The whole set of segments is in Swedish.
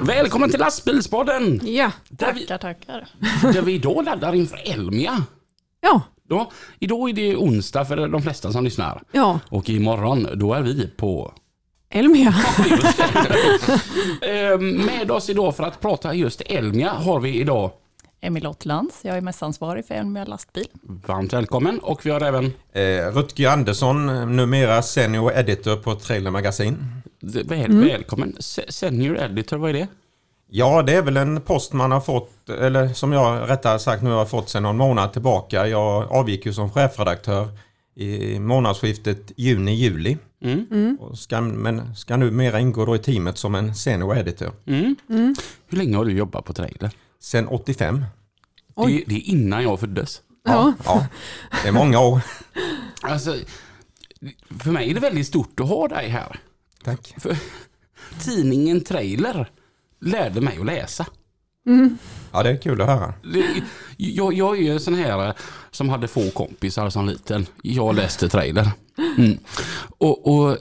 Välkommen till Lastbilspodden! Ja, Där vi, Tackar, tackar. där vi idag laddar inför Elmia. ja, Då, idag är det onsdag för de flesta som lyssnar. ja, Och imorgon, då är vi på... Elmia. Eh, med oss idag för att prata just Elmia har vi idag Emil Ottlands, jag är mässansvarig för Elmia lastbil. varmt välkommen. Och vi har även Eh, Rutger Andersson, numera senior editor på Trailer Magasin. väl, välkommen Se- senior editor, vad är det? Ja, det är väl en post man har fått, eller som jag rättare sagt nu har fått sedan någon månad tillbaka. Jag avgick ju som chefredaktör i månadsskiftet juni-juli. Mm. Och ska, men ska numera ingå då i teamet som en senior editor. Mm. Hur länge har du jobbat på trailer? Sen 85. Oj. Det, det är innan jag föddes. Ja. ja. Det är många år. Alltså, för mig är det väldigt stort att ha dig här. Tack. För tidningen Trailer lärde mig att läsa. Ja, det är kul att höra. Jag, jag är ju en sån här eh, som hade få kompisar som liten. Jag läste trailer. Mm. Och, och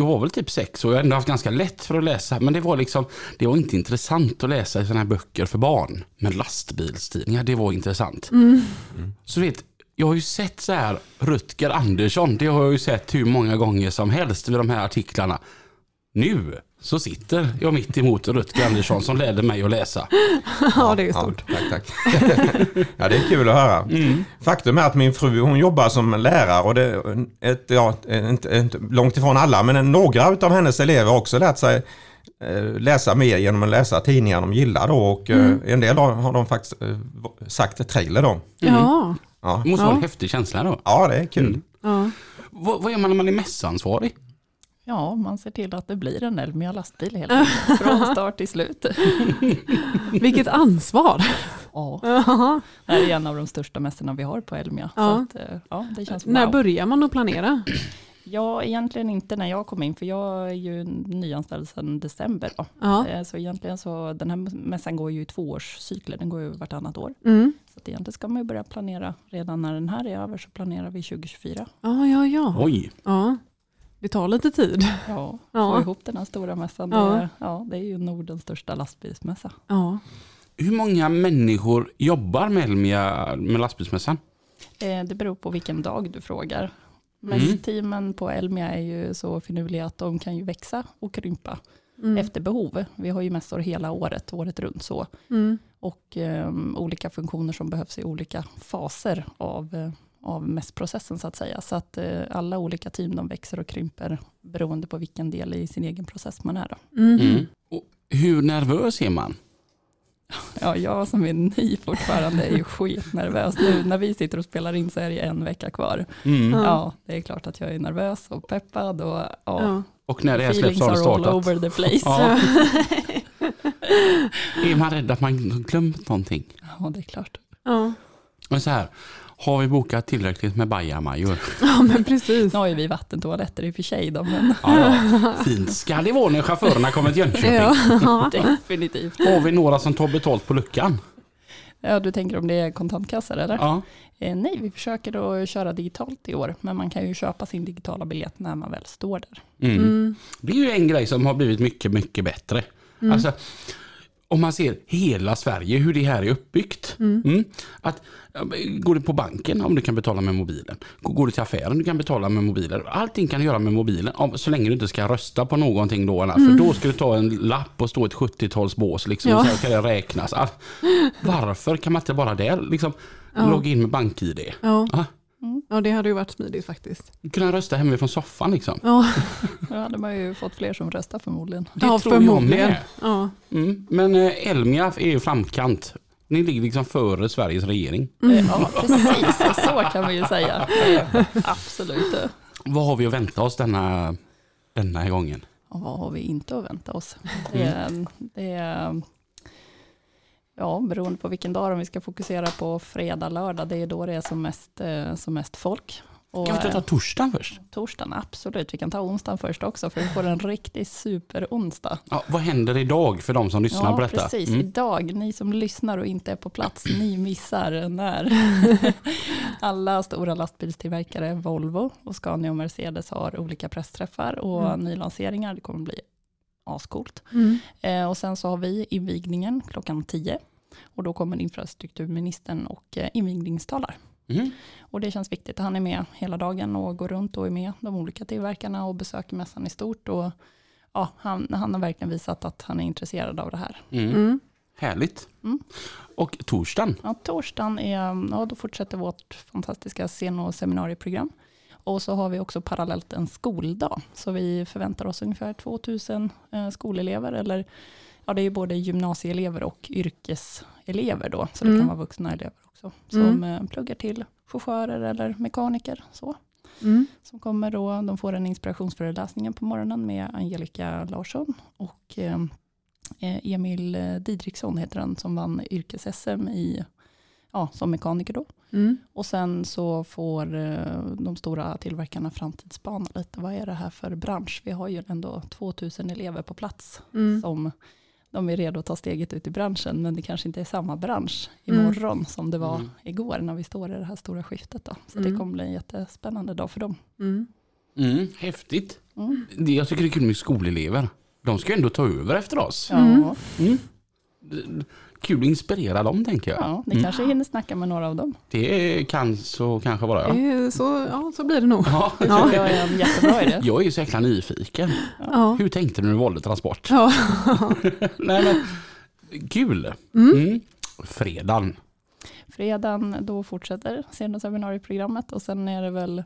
jag var väl typ sex och jag har ändå haft ganska lätt för att läsa. Men det var liksom, det var inte intressant att läsa såna här böcker för barn. Men lastbilstidningar, det var intressant. Så du vet, jag har ju sett så här Rutger Andersson, det har jag ju sett hur många gånger som helst vid de här artiklarna. Nu så sitter jag mitt emot Rutger Andersson som lärde mig att läsa. ja, det är stort. Ja, tack, tack. ja, det är kul att höra. Faktum är att min fru hon jobbar som lärare och det är ett, ja, inte, inte, långt ifrån alla, men några av hennes elever har också lärt sig eh, läsa mer genom att läsa tidningar de gillar då och eh, en del har, har de faktiskt eh, sagt trailer då. Ja, Ja, Det måste vara en häftig känsla då. ja det är kul. ja. Vad, vad gör man när man är mässansvarig? Ja, man ser till att det blir en Elmia lastbil helt enkelt. Från start till slut. Vilket ansvar. Ja, det här är en av de största mässorna vi har på Elmia. Ja. Så att, eh, ja, det känns När wow. börjar man att planera? Ja, egentligen inte när jag kom in, för jag är ju nyanställd sedan december. Då. Ja. Eh, Så egentligen så, den här mässan går ju i tvåårscykler, den går ju vartannat år. Mm. Så att egentligen ska man ju börja planera redan när den här är över, så planerar vi 2024. Ja, ja, ja. Oj, ja. Det tar lite tid. Ja, Ja. få ihop den här stora mässan. Ja. Det, ja, det är ju Nordens största lastbilsmässa. Ja. hur många människor jobbar med Elmia med lastbilsmässan? Eh, det beror på vilken dag du frågar. Mm. Mässteamen på Elmia är ju så finurliga att de kan ju växa och krympa Mm. efter behov. Vi har ju mässor hela året, året runt så. Mm. Och eh, olika funktioner som behövs i olika faser av, eh, av mässprocessen så att säga. Så att eh, alla olika team de växer och krymper beroende på vilken del i sin egen process man är. Då. Mm. Mm. Och hur nervös är man? Ja, jag som är ny fortfarande är ju skitnervös. Nu när vi sitter och spelar in så är det en vecka kvar. Mm. Ja. Det är klart att jag är nervös och peppad och ja, Ja. Och när det här feelings släpps har det are all startat? over the place. Ja. Är man rädd att man glömt någonting? Ja, det är klart. Ja. Men så här, har vi bokat tillräckligt med bajamajor? ja, men precis. Nu har ju vi vattentoaletter i och för sig då, men Ja, ja. Fint ska det vara när chaufförerna kommer till Jönköping. Ja. definitivt. Har vi några som tar betalt på luckan? Ja, du tänker om det är kontantkassar eller? Ja. Eh, nej, vi försöker att köra digitalt i år, men man kan ju köpa sin digitala biljett när man väl står där. Mm. Mm. Det är ju en grej som har blivit mycket, mycket bättre. Mm. Alltså, om man ser hela Sverige, hur det här är uppbyggt. Mm. Att, ja, går du på banken, om du kan betala med mobilen. Går du till affären, du kan betala med mobilen. Allting kan du göra med mobilen, om, så länge du inte ska rösta på någonting då. Anna, För då ska du ta en lapp och stå i ett 70-talsbås liksom, Ja. och så ska det räknas. All, varför kan man inte bara där liksom, Ja. logga in med bank-id? Ja. Ah, ja, det hade ju varit smidigt faktiskt. kunna rösta hemifrån soffan liksom. Ja, Då hade man ju fått fler som röstar förmodligen. Det ja tror jag med. Ja. Mm. Men eh, Elmia är ju framkant. Ni ligger liksom före Sveriges regering. Eh, Ja, precis. Så kan man ju säga. Absolut. Vad har vi att vänta oss denna, denna gången? Och vad har vi inte att vänta oss? Det är, det ja, beroende på vilken dag, om vi ska fokusera på fredag, lördag, det är då det är som mest, eh, som mest folk. Och, Kan vi inte ta eh, torsdagen först? torsdagen, absolut. Vi kan ta onsdagen först också, för vi får en riktig superonsdag. Ja, vad händer idag för de som lyssnar Ja, på detta? precis. Mm. Idag, ni som lyssnar och inte är på plats, ni missar när alla stora lastbilstillverkare, Volvo och Scania och Mercedes har olika pressträffar och Mm. nylanseringar. Det kommer bli ascoolt. Mm. Eh, och sen så har vi invigningen klockan 10 och då kommer infrastrukturministern och eh, invigningstalar. Mm. Och det känns viktigt. Han är med hela dagen och går runt och är med de olika tillverkarna och besöker mässan i stort. Och, ja, han, han har verkligen visat att han är intresserad av det här. Mm. Mm. Härligt. Mm. Och torsdagen? Ja, torsdagen är, ja, då fortsätter vårt fantastiska scen och seminarieprogram. Och så har vi också parallellt en skoldag. Så vi förväntar oss ungefär 2000 eh, skolelever. Eller, ja, det är ju både gymnasieelever och yrkeselever då. Så det Mm. kan vara vuxna elever också. Som eh, pluggar till chaufförer eller mekaniker. Så. Mm. Som kommer då, de får en inspirationsföreläsning på morgonen med Angelica Larsson och eh, eh, Emil Didriksson heter han som vann yrkes-SM i, ja, som mekaniker då. Mm. Och sen så får eh, de stora tillverkarna framtidsspana lite. Vad är det här för bransch? Vi har ju ändå 2000 elever på plats Mm. som de är redo att ta steget ut i branschen, men det kanske inte är samma bransch Mm. imorgon som det var Mm. igår när vi står i det här stora skiftet. Då. Så Mm. det kommer bli en jättespännande dag för dem. Mm. Mm. Häftigt. Mm. Jag tycker det är kul med skolelever. De ska ju ändå ta över efter oss. Ja, Mm. Mm. Kul att inspirera dem tänker jag. ja, ni Mm. kanske hinner snacka med några av dem. Det kan så kanske vara Det ja. är Så, ja, så blir det nog. ja. Det tror jag är en jättebra idé. Jag är ju så jäkla nyfiken. Ja. Hur tänkte du när du valde transport? Ja. Nej, men, kul. Mm. Mm. Fredagen. Fredagen, då fortsätter och seminarieprogrammet och sen är det väl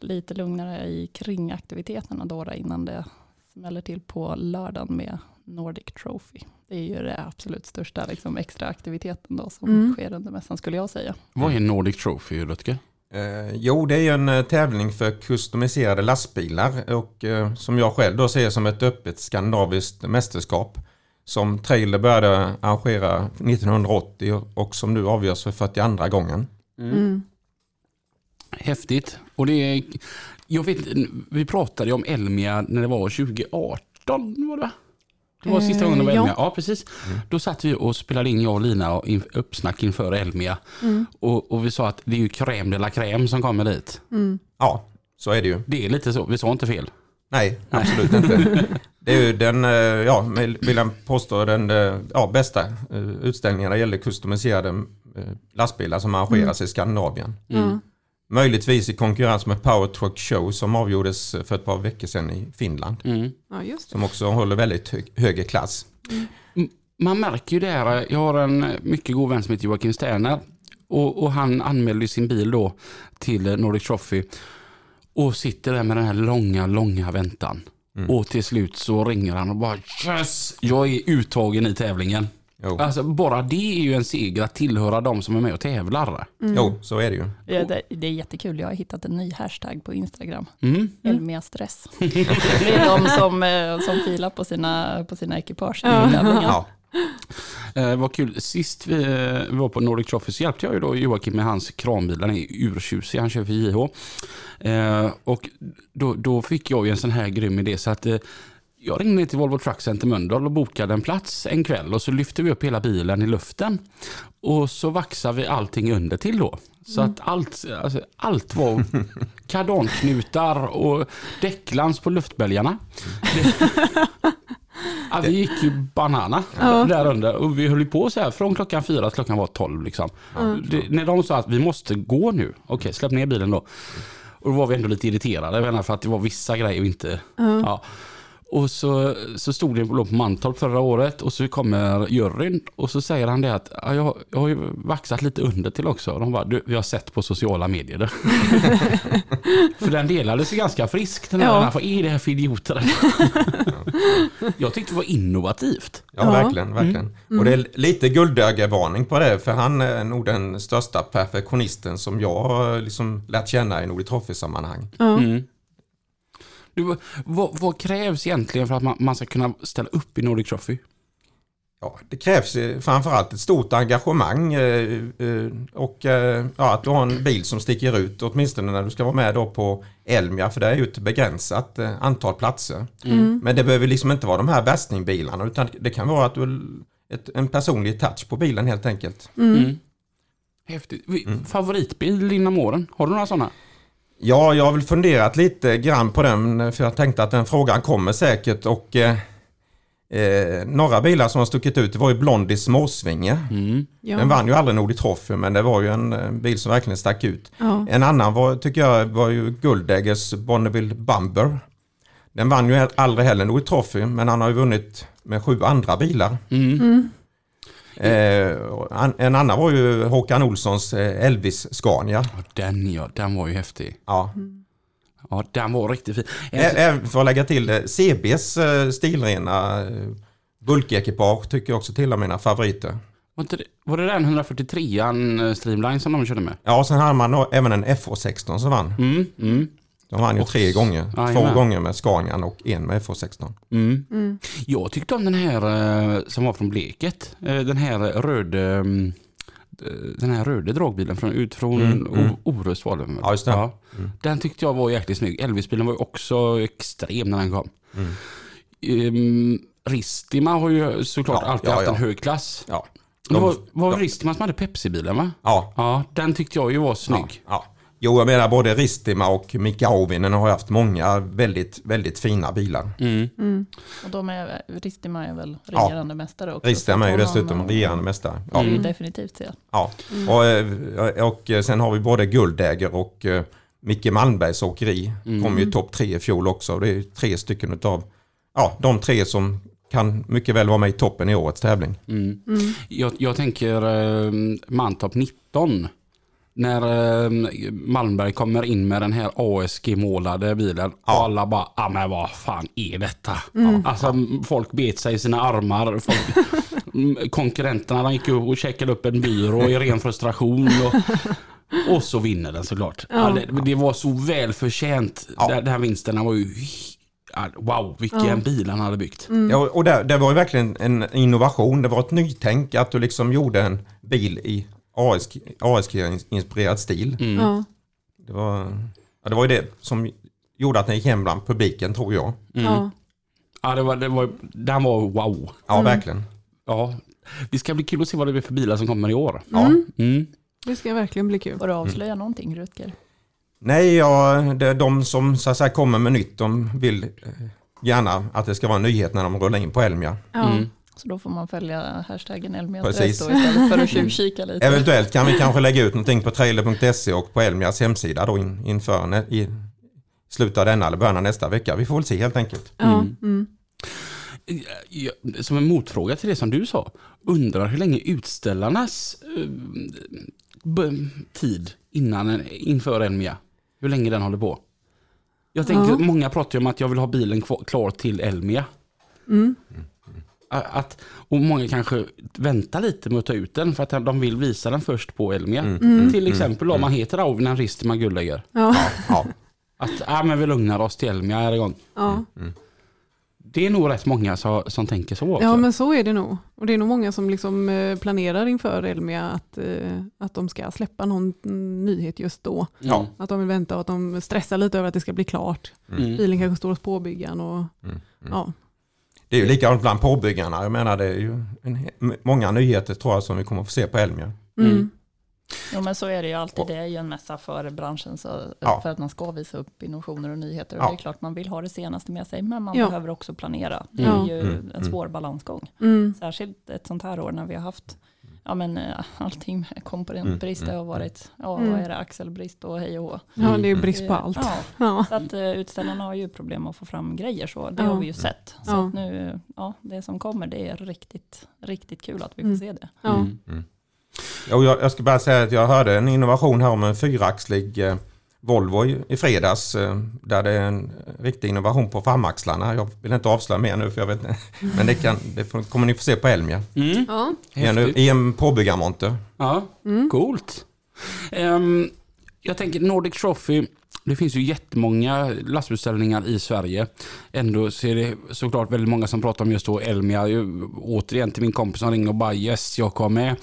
lite lugnare i kringaktiviteterna då då, innan det smäller till på lördagen med Nordic Trophy. Det är ju det absolut största liksom, extra aktiviteten då som Mm. sker under mässan skulle jag säga. Vad är Nordic Trophy Rutger? Eh, jo, det är ju en eh, tävling för kustomiserade lastbilar och eh, som jag själv då ser som ett öppet skandinaviskt mästerskap som Trailer började arrangera 1980 och som nu avgörs för 42 gången. Mm. Häftigt. Och det är, jag vet, vi pratade om Elmia när det var 2018. Var det, va? Det var sista Eh, gången det var ja. Elmia. Ja, precis. Då satt vi och spelade in jag och Lina och in, uppsnack inför Elmia. Mm. Och, och vi sa att det är ju crème de la crème som kommer dit. Mm. Ja, så är det ju. Det är lite så, vi sa inte fel. Nej, absolut inte. Det är ju den, eh, ja, vill jag påstå, den eh, ja, bästa eh, utställningen när det gäller kustomiserade eh, lastbilar som arrangeras i Skandinavien. Mm. Möjligtvis i konkurrens med Power Truck Show som avgjordes för ett par veckor sedan i Finland. Mm. ja, just det. Som också håller väldigt hög, högre klass. Man märker ju det här, jag har en mycket god vän som heter Joakim Sterner och, och han anmälde sin bil då till Nordic Trophy och sitter där med den här långa, långa väntan. Mm. Och till slut så ringer han och bara yes, jag är uttagen i tävlingen. Jo, Alltså bara det är ju en seger att tillhöra de som är med och tävlar. Mm. jo så är det ju. Ja, det, det är jättekul, jag har hittat en ny hashtag på Instagram. Mm. Elmia stress. Det är de som, eh, som filar på sina, på sina ekipage Ja. Ja, Eh, vad kul, sist vi eh, var på Nordic Trophy så hjälpte jag ju då Joakim med hans kranbil, den är urtjusig, han kör för JH. Eh, och då, då fick jag ju en sån här grym idé så att eh, jag ringde ner till Volvo Truck Center Mölndal och bokade en plats en kväll och så lyfte vi upp hela bilen i luften. Och så vaxade vi allting under till då. Så att allt, alltså, allt var kardanknutar och däcklans på luftbälgarna. Ja, vi gick ju banana Ja. där under och vi höll på så här från klockan fyra till klockan var tolv. Liksom. Det, när de sa att vi måste gå nu, okej släpp ner bilen då. Och då var vi ändå lite irriterade för att det var vissa grejer vi inte... Ja. Och så, så stod det på Mantorp förra året och så kommer juryn och så säger han det att ja, jag, jag har ju vaxat lite under till också. Och de bara, du, vi har sett på sociala medier. för den delades ju ganska friskt. Den här, Ja. Vad är det här för idioter? jag tyckte det var innovativt. Ja, Ja. verkligen. verkligen. Och det är lite guldögevarning på det, för han är nog den största perfektionisten som jag har liksom lärt känna i Nordic Trophy-sammanhang. Ja. Mm. Du, vad, vad krävs egentligen för att man, man ska kunna ställa upp i Nordic Trophy? Ja, det krävs framförallt ett stort engagemang eh, eh, och eh, ja, att du har en bil som sticker ut, åtminstone när du ska vara med då på Elmia, för det är ju ett begränsat antal platser. Mm. Men det behöver liksom inte vara de här bästingbilarna, utan det kan vara att du ett, en personlig touch på bilen helt enkelt. Mm. Häftigt. Vi- Favoritbil inom åren? Har du några sådana? Ja, jag har väl funderat lite grann på den, för jag tänkte att den frågan kommer säkert och eh, eh, några bilar som har stuckit ut, det var ju Blondie Småsvinge. Mm. Ja. Den vann ju aldrig Nordic Trophy, men det var ju en eh, bil som verkligen stack ut. Ja. En annan var, tycker jag var ju Guldäggers Bonneville Bumber. Den vann ju aldrig heller Nordic Trophy, men han har ju vunnit med sju andra bilar. Mm. Mm. Eh, en annan var ju Håkan Olssons eh, Elvis Scania. Den ja, den var ju häftig. Ja. Ja, den var riktigt fin. Även för att lägga till det, CBs eh, stilrena eh, bulkekipage tycker jag också tillhör mina favoriter. Var, det, den 143an Streamline som de körde med? Ja, sen hade man även en FH16 som vann. Mm, mm, De vann ju Och- tre gånger. Två Jajamän. gånger med Scanian och en med FH16. mm. Mm. Jag tyckte om den här eh, som var från Bleket. Eh, Den här röde mm, eh, den här röda dragbilen från, ut från Mm, mm. Orust var det? Ja, just det. Mm. Den tyckte jag var jäkligt snygg. Elvis-bilen var ju också extrem när den kom. Mm. Um, Ristima har ju såklart Ja, alltid ja, haft ja. en hög klass. Ja. Det De- var, var de- Ristima som hade Pepsi-bilen va? Ja. Ja, den tyckte jag ju var ja. snygg. ja. Jo, jag menar både Ristima och Mika Auvinen har haft många väldigt, väldigt fina bilar. Mm. Mm. Och de är, Ristima är väl Ja. regerande mästare också. Ristima är ju dessutom honom, regerande mästare. Det Ja. är ju Mm. definitivt det. Ja. Och, eh, och eh, sen har vi både Guldäger och eh, Micke Malmbergs åkeri. Mm. Kom ju topp tre i fjol också. Det är tre stycken utav ja, de tre som kan mycket väl vara med i toppen i årets tävling. Mm. Mm. Jag, jag tänker eh, Mantorp 19. När eh, Malmberg kommer in med den här ASG-målade bilen Ja. och alla bara, ah, men vad fan är detta? Mm. Alltså folk bet sig i sina armar. Folk, Mm, konkurrenterna de gick upp och checkade upp en byrå i ren frustration. Och, och så vinner den såklart. Ja. Ja. det, det var så välförtjänt. Ja. Den, den här vinsten var ju... ja, Wow, vilken Ja. bil han hade byggt. Mm. Ja, och det, det var ju verkligen en innovation. Det var ett nytänk att du liksom gjorde en bil i ASG-inspirerad stil. Mm. Ja. Det var, ja, det var ju det som gjorde att den gick hem bland publiken tror jag. Mm. Ja. Ja, det var, det var, den var wow. Ja, Mm. verkligen. Ja, det ska bli kul att se vad det är för bilar som kommer i år. Ja. Mm. Mm. Det ska verkligen bli kul. Får du avslöja någonting Rutger? Nej, ja, det är de som så att säga, kommer med nytt, de vill eh, gärna att det ska vara en nyhet när de rullar in på Elmia. Ja. Mm. Så då får man följa hashtaggen Elmia Precis. Stress då istället för att tjuvkika lite. Eventuellt kan vi kanske lägga ut någonting på trailer.se och på Elmias hemsida då in, inför i slutet av denna eller början av nästa vecka. Vi får väl se helt enkelt. Mm. Mm. Som en motfråga till det som du sa. Undrar hur länge utställarnas eh, tid innan, inför Elmia, hur länge den håller på. Jag tänker, Ja. många pratar ju om att jag vill ha bilen kvar- klar till Elmia. Mm. Att, och många kanske väntar lite med att ta ut den för att de vill visa den först på Elmia. Mm. Mm. Till exempel om man heter Auvinen Ristima Guldägger. Ja. Ja, Att ja, men vi lugnar oss till Elmia här igång. Ja. Det är nog rätt många som, som tänker så också. ja, men så är det nog. Och det är nog många som liksom eh, planerar inför Elmia att, eh, att de ska släppa någon mm, nyhet just då. ja. Att de vill vänta och att de stressar lite över att det ska bli klart. Mm. Bilen kanske står hos påbyggaren och Mm. Mm. ja. Det är ju likadant bland påbyggarna. Jag menar det är ju en, många nyheter tror jag som vi kommer att få se på Elmia. Mm. Mm. Jo men så är det ju alltid. Det är ju en mässa för branschen så, Ja. för att man ska visa upp innovationer och nyheter. Och Ja. det är klart man vill ha det senaste med sig men man Ja. behöver också planera. Det Ja. är ju Mm, en mm. svår balansgång. Mm. Särskilt ett sånt här år när vi har haft ja, men, eh, allting med komponentbrist. Mm, Det har varit, ja, Mm. vad är det, axelbrist och hej och hå. Ja, det är Mm. brist på allt. Ja, Ja. så att eh, utställarna har ju problem att få fram grejer så. Det Ja. har vi ju sett. Så Ja. att nu, ja, det som kommer det är riktigt, riktigt kul att vi får Mm. se det. Ja. Mm. Jag, jag ska bara säga att jag hörde en innovation här om en fyraxlig eh, Volvo i, fredags. Eh, där det är en riktig innovation på framaxlarna. Jag vill inte avslöja mer nu för jag vet inte. Men det, kan, det kommer ni få se på Elmia. Mm. Ja. I en, påbyggarmonter. Ja, Mm. coolt. Ehm, jag tänker Nordic Trophy, det finns ju jättemånga lastutställningar i Sverige. Ändå så är det såklart väldigt många som pratar om just då Elmia. Jag- Återigen till min kompis som ringde och bara yes, jag kom med.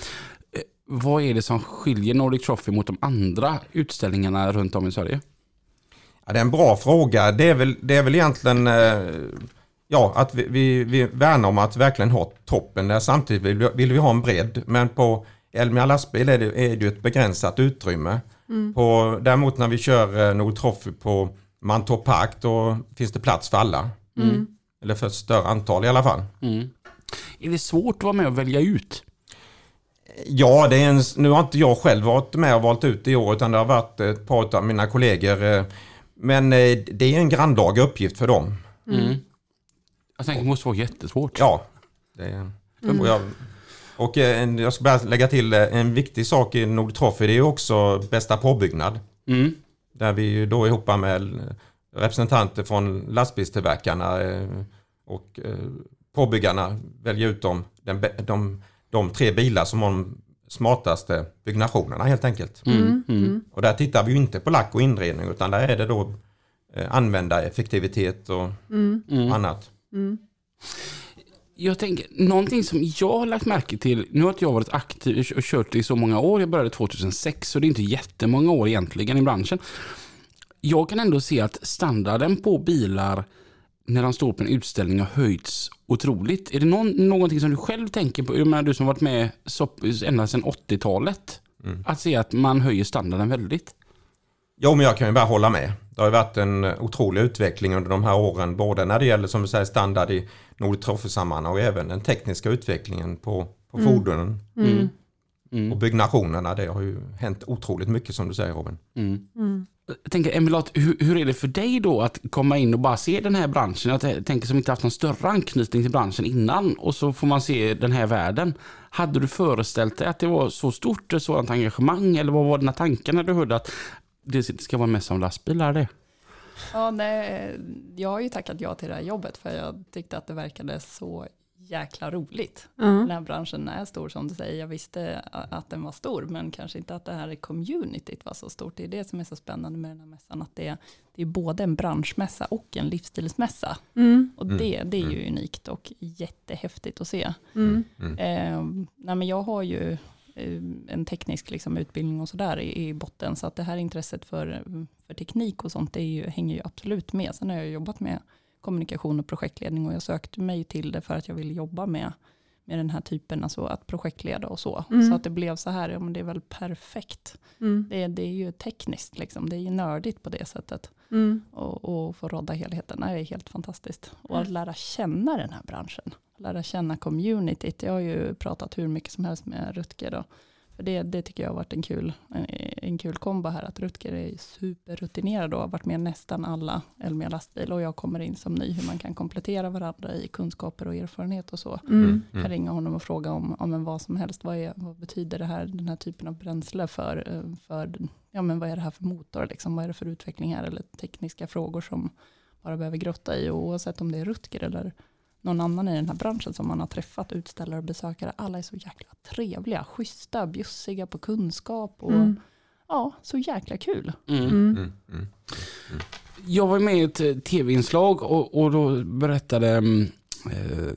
Vad är det som skiljer Nordic Trophy mot de andra utställningarna runt om i Sverige? Ja, det är en bra fråga. Det är väl, det är väl egentligen eh, ja, att vi, vi, vi värnar om att verkligen ha toppen. Där samtidigt vill vi, vill vi ha en bredd. Men på Elmia lastbil är det, är det ett begränsat utrymme. På, däremot när vi kör eh, Nord Trophy på Mantorp Park då finns det plats för alla. Mm. Eller för ett större antal i alla fall. Mm. Är det svårt att vara med och välja ut? Ja, det är en, nu har inte jag själv varit med och valt ut i år utan det har varit ett par av mina kollegor. eh, Men eh, det är en grannlaga uppgift för dem. Mm. Jag tänker det måste vara jättesvårt. Ja, det är, och jag, och eh, en, jag ska bara lägga till en viktig sak i Nord Trophy, det är ju också bästa påbyggnad. Mm. Där vi ju då ihop med representanter från lastbilstillverkarna och påbyggarna väljer ut de, den, bä- de, de tre bilar som har de smartaste byggnationerna helt enkelt. Mm. Mm. Och där tittar vi ju inte på lack och inredning utan där är det då eh, användareffektivitet och Mm. Mm. annat. Mm. Jag tänker, någonting som jag har lagt märke till, nu har inte jag varit aktiv och kört i så många år, jag började 2006 så det är inte jättemånga år egentligen i branschen. Jag kan ändå se att standarden på bilar när de står på en utställning har höjts otroligt. Är det någon, någonting som du själv tänker på, jag menar, du som varit med så, ända sedan 80-talet, Mm. att se att man höjer standarden väldigt? Jo, men jag kan ju bara hålla med. Det har ju varit en otrolig utveckling under de här åren, både när det gäller som du säger standard i Nord Trophy-sammanhang och även den tekniska utvecklingen på, på Mm. fordonen Mm. och Mm. byggnationerna. Det har ju hänt otroligt mycket som du säger Robin. Jag tänker, Emilat, hur, hur är det för dig då att komma in och bara se den här branschen? Jag tänker som inte haft någon större anknytning till branschen innan och så får man se den här världen. Hade du föreställt dig att det var så stort, ett sådant engagemang eller vad var dina tankar när du hörde att det ska vara mest om lastbilar det? Ja, nej, eh, jag har ju tackat ja till det här jobbet för jag tyckte att det verkade så jäkla roligt. Den Ja. här branschen är stor som du säger. Jag visste att den var stor men kanske inte att det här communityt var så stort. Det är det som är så spännande med den här mässan. Att det, det är både en branschmässa och en livsstilsmässa. Mm. Och Mm. det, det är ju Mm. unikt och jättehäftigt att se. Mm. Eh, nej men jag har ju eh, en teknisk liksom, utbildning och sådär i, i botten. Så att det här intresset för, för teknik och sånt det är ju, hänger ju absolut med. Sen har jag jobbat med kommunikation och projektledning och jag sökte mig till det för att jag ville jobba med, med den här typen, alltså att projektleda och så. Mm. Så att det blev så här, ja men det är väl perfekt. Mm. Det, är- det är ju tekniskt, liksom. det är ju nördigt på det sättet. Mm. Och, och få rodda helheten, det är helt fantastiskt. Och att lära känna den här branschen, lära känna communityt. Jag har ju pratat hur mycket som helst med Rutger. Då. För det, det tycker jag har varit en kul, en, en kul kombo här, att Rutger är superrutinerad och har varit med nästan alla Elmia lastbil och jag kommer in som ny, hur man kan komplettera varandra i kunskaper och erfarenhet och så. Mm. Jag kan ringa honom och fråga om, om vad som helst. Vad, är, vad betyder det här, den här typen av bränsle för, eh, för ja, men vad är det här för motor? Liksom? Vad är det för utveckling här? Eller tekniska frågor som bara behöver grotta i. Och oavsett om det är Rutger eller någon annan i den här branschen som man har träffat, utställare och besökare. Alla är så jäkla trevliga, schyssta, bjussiga på kunskap. Och, Mm. Ja, så jäkla kul. Mm. Mm. Mm. Mm. Jag var med i ett eh, tv-inslag och, och då berättade eh,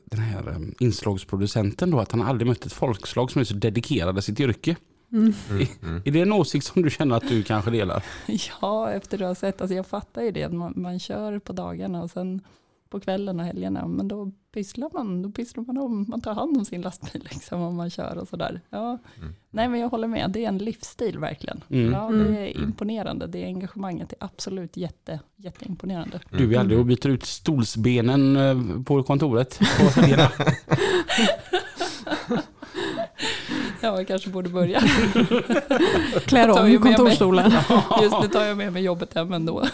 den här inslagsproducenten då att han aldrig mött ett folkslag som är så dedikerade sitt yrke. Mm. Mm. Mm. Är det en åsikt som du känner att du kanske delar? Ja, efter att ha sett, alltså jag fattar ju det, man, man kör på dagarna och sen på kvällen och helgerna, men då pysslar man, då pysslar man om, man tar hand om sin lastbil liksom om man kör och sådär. Ja, Mm. nej men jag håller med, det är en livsstil verkligen. Mm. Ja, Mm. det är imponerande, det engagemanget är absolut jätte, jätteimponerande. Du är aldrig och byter ut stolsbenen eh, på kontoret på? Ja, jag kanske borde börja. Klär ju om kontorsstolen. Just nu tar jag med mig jobbet hem ändå.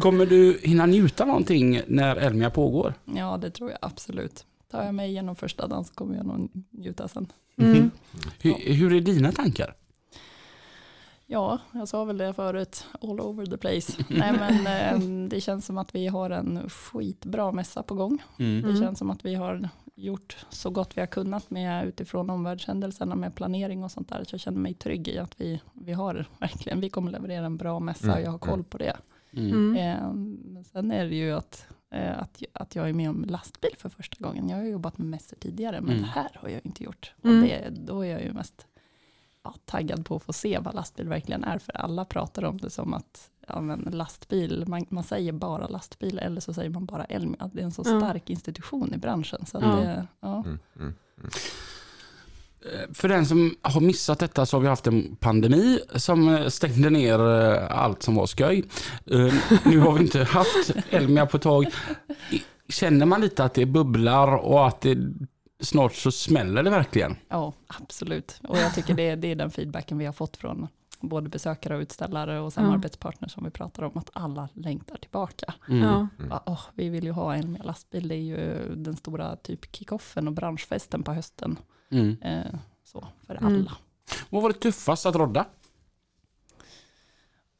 Kommer du hinna njuta någonting när Elmia pågår? Ja, det tror jag absolut. Tar jag mig igenom första dagen så kommer jag nog njuta sen. Mm. Hur, hur är dina tankar? Ja, jag sa väl det förut, all over the place. Nej men eh, det känns som att vi har en skitbra mässa på gång. Mm. Det Mm. känns som att vi har gjort så gott vi har kunnat med utifrån omvärldshändelserna med planering och sånt där. Så jag känner mig trygg i att vi, vi har verkligen, vi kommer leverera en bra mässa Mm, och jag har koll på det. Mm. Mm. Eh, men sen är det ju att, eh, att, att jag är med om lastbil för första gången. Jag har jobbat med mässor tidigare men Mm. det här har jag inte gjort. Mm. Och det, då är jag ju mest ja, taggad på att få se vad lastbil verkligen är. För alla pratar om det som att ja, men lastbil, man, man säger bara lastbil eller så säger man bara Elmia. Det är en så Ja. stark institution i branschen. Så att Ja. det, ja. Mm, mm. För den som har missat detta så har vi haft en pandemi som eh, stängde ner eh, allt som var skoj. Eh, Nu har vi inte haft Elmia på ett tag. Känner man lite att det bubblar och att det snart så smäller det verkligen? ja, absolut. Och jag tycker det, det är den feedbacken vi har fått från både besökare och utställare och samarbetspartners som vi pratar om, att alla längtar tillbaka. Mm. Ja. Bara, åh, vi vill ju ha en mer lastbil, det är ju den stora typ kickoffen och branschfesten på hösten. Mm. Eh, så, för Mm. alla. Vad var det tuffast att rodda?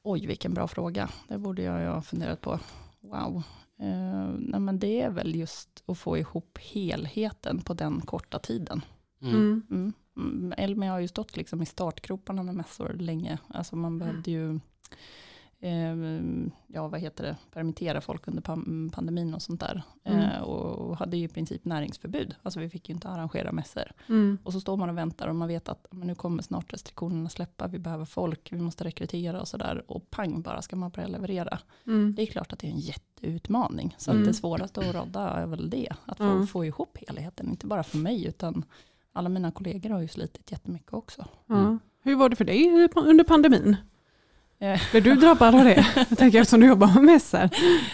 Oj, vilken bra fråga. Det borde jag ha funderat på. Wow. Eh, nej, men det är väl just att få ihop helheten på den korta tiden. Mm. Mm. Mm. Mm, Elmia har ju stått liksom i startgroparna med mässor länge. Alltså man behövde ju, eh, ja vad heter det, permittera folk under pandemin och sånt där. Mm. Eh, och hade ju i princip näringsförbud. Alltså vi fick ju inte arrangera mässor. Mm. Och så står man och väntar och man vet att men nu kommer snart restriktionerna släppa, vi behöver folk, vi måste rekrytera och sådär. Och pang bara ska man börja leverera. Mm. Det är klart att det är en jätteutmaning. Så Mm. att det svåraste att rodda är väl det. Att få, Mm. få ihop helheten, inte bara för mig utan alla mina kollegor har ju slitit jättemycket också. Ja. Hur var det för dig under pandemin? Eh. Blev du drabbad av det? Jag tänker eftersom du jobbar med mässor.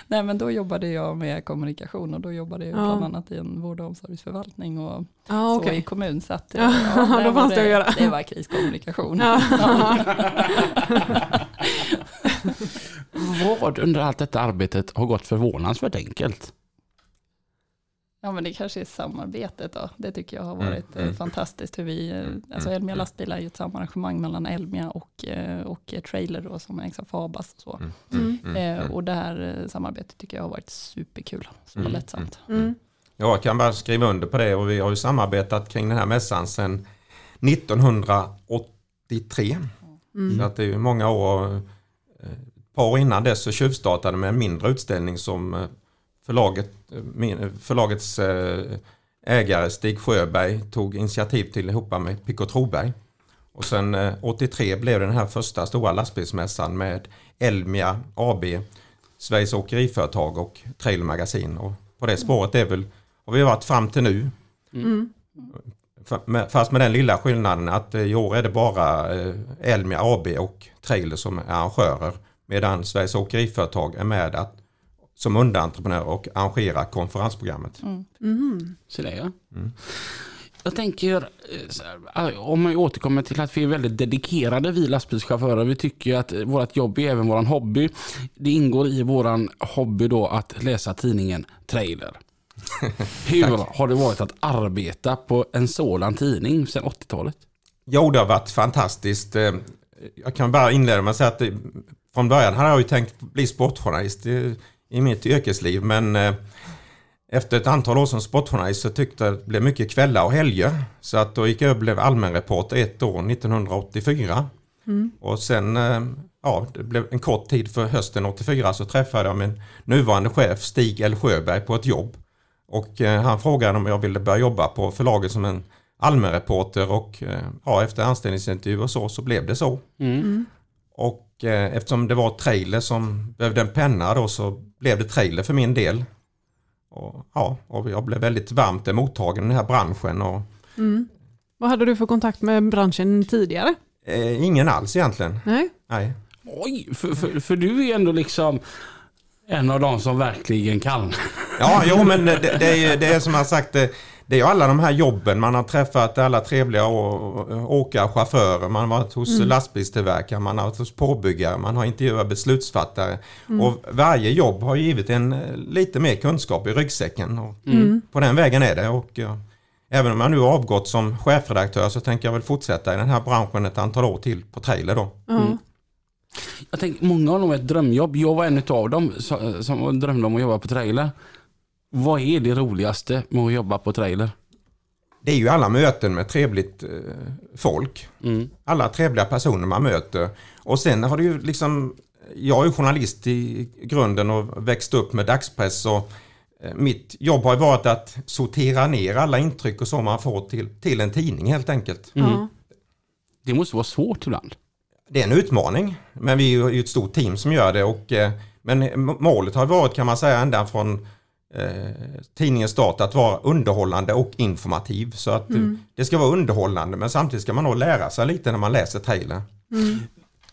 Nej men då jobbade jag med kommunikation och då jobbade jag Ja. bland annat i en vård och omsorgsförvaltning och Ja, så okej. i kommun. Så att, Ja, där då var fanns det att göra. Det var kriskommunikation. Ja. Vad under allt detta arbetet har gått förvånansvärt enkelt? Ja men det kanske är samarbetet då. Det tycker jag har Mm, varit eh, mm. fantastiskt. Hur vi, eh, alltså mm, Elmia mm. lastbilar är ju ett samarrangemang mellan Elmia och, eh, och Trailer då, som ägs av Fabas. Och, så. Mm, Mm. mm, Eh, mm. och det här samarbetet tycker jag har varit superkul. Så Mm, lättsamt. Mm. Ja, jag kan bara skriva under på det och vi har ju samarbetat kring den här mässan sedan 1983. Mm. Så att det är ju många år. Ett par år innan dess så tjuvstartade med en mindre utställning som förlaget, eh, förlagets eh, ägare Stig Sjöberg tog initiativ till ihop med Pico Troberg. Och sen eh, 83 blev det den här första stora lastbilsmässan med Elmia AB, Sveriges Åkeriföretag och Trail Magasin. Och på det spåret är väl, har vi varit fram till nu. Mm. Med- Fast med den lilla skillnaden att eh, i år är det bara eh, Elmia AB och Trailer som är arrangörer. Medan Sveriges Åkeriföretag är med att, som underentreprenör och arrangerar konferensprogrammet. Mm. Mm. Så det ja. Mm. Jag tänker, eh, så här, om man återkommer till att vi är väldigt dedikerade vi lastbilschaufförer. Vi tycker att eh, vårt jobb är även våran hobby. Det ingår i våran hobby då att läsa tidningen Trailer. Hur har det varit att arbeta på en sådan tidning sedan 80-talet? Jo, det har varit fantastiskt. Eh, Jag kan bara inleda med att säga att från början hade jag ju tänkt bli sportjournalist i, mitt yrkesliv. Men eh, efter ett antal år som sportjournalist så tyckte jag det blev mycket kvällar och helger. Så att då gick jag och blev allmänreporter ett år, 1984. Mm. Och sen, eh, ja, det blev en kort tid för hösten 84 så träffade jag min nuvarande chef Stig L. Sjöberg på ett jobb. Och eh, han frågade om jag ville börja jobba på förlaget som en allmänreporter och ja, efter anställningsintervju och så, så blev det så. Mm. Mm. Och eh, eftersom det var trailer som behövde en penna då så blev det trailer för min del. Och, ja, och jag blev väldigt varmt emottagen i den här branschen och Mm. Vad hade du för kontakt med branschen tidigare? eh, ingen alls egentligen. Nej? Nej. Oj, för, för, för du är ändå liksom en av de som verkligen kan. Ja, jo men det, det, är, det är som jag sagt, det, är ju alla de här jobben, man har träffat alla trevliga åkare, chaufförer, man har varit hos Mm. lastbilstillverkare, man har varit hos påbyggare, man har intervjuat beslutsfattare. Mm. Och varje jobb har givit en eh, lite mer kunskap i ryggsäcken. Och Mm. På den vägen är det. Och, ja, även om jag nu har avgått som chefredaktör så tänker jag väl fortsätta i den här branschen ett antal år till på trailer då. Mm. Jag tänker, många har nog ett drömjobb. Jag var en av dem som, som drömde om att jobba på trailer. Vad är det roligaste med att jobba på trailer? Det är ju alla möten med trevligt eh, folk. Mm. alla trevliga personer man möter. Och sen har det ju liksom, jag är ju journalist i grunden och växt upp med dagspress och eh, mitt jobb har ju varit att sortera ner alla intryck och så man får till, till en tidning helt enkelt. Mm. Det måste vara svårt ibland. Det är en utmaning, men vi är ju ett stort team som gör det. Och, eh, men målet har varit kan man säga ända från eh, tidningens start att vara underhållande och informativ. Så att eh, Mm. det ska vara underhållande men samtidigt ska man nog lära sig lite när man läser trailer. Mm.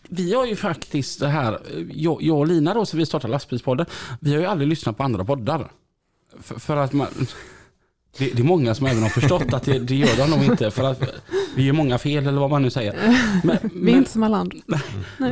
Vi har ju faktiskt det här, jag, jag och Lina då, så vi startade lastbilspodden, vi har ju aldrig lyssnat på andra poddar. För, för att man, det, det är många som även har förstått att det, det gör de nog inte, för att vi gör många fel eller vad man nu säger. Men, Vi är men, inte som alla andra.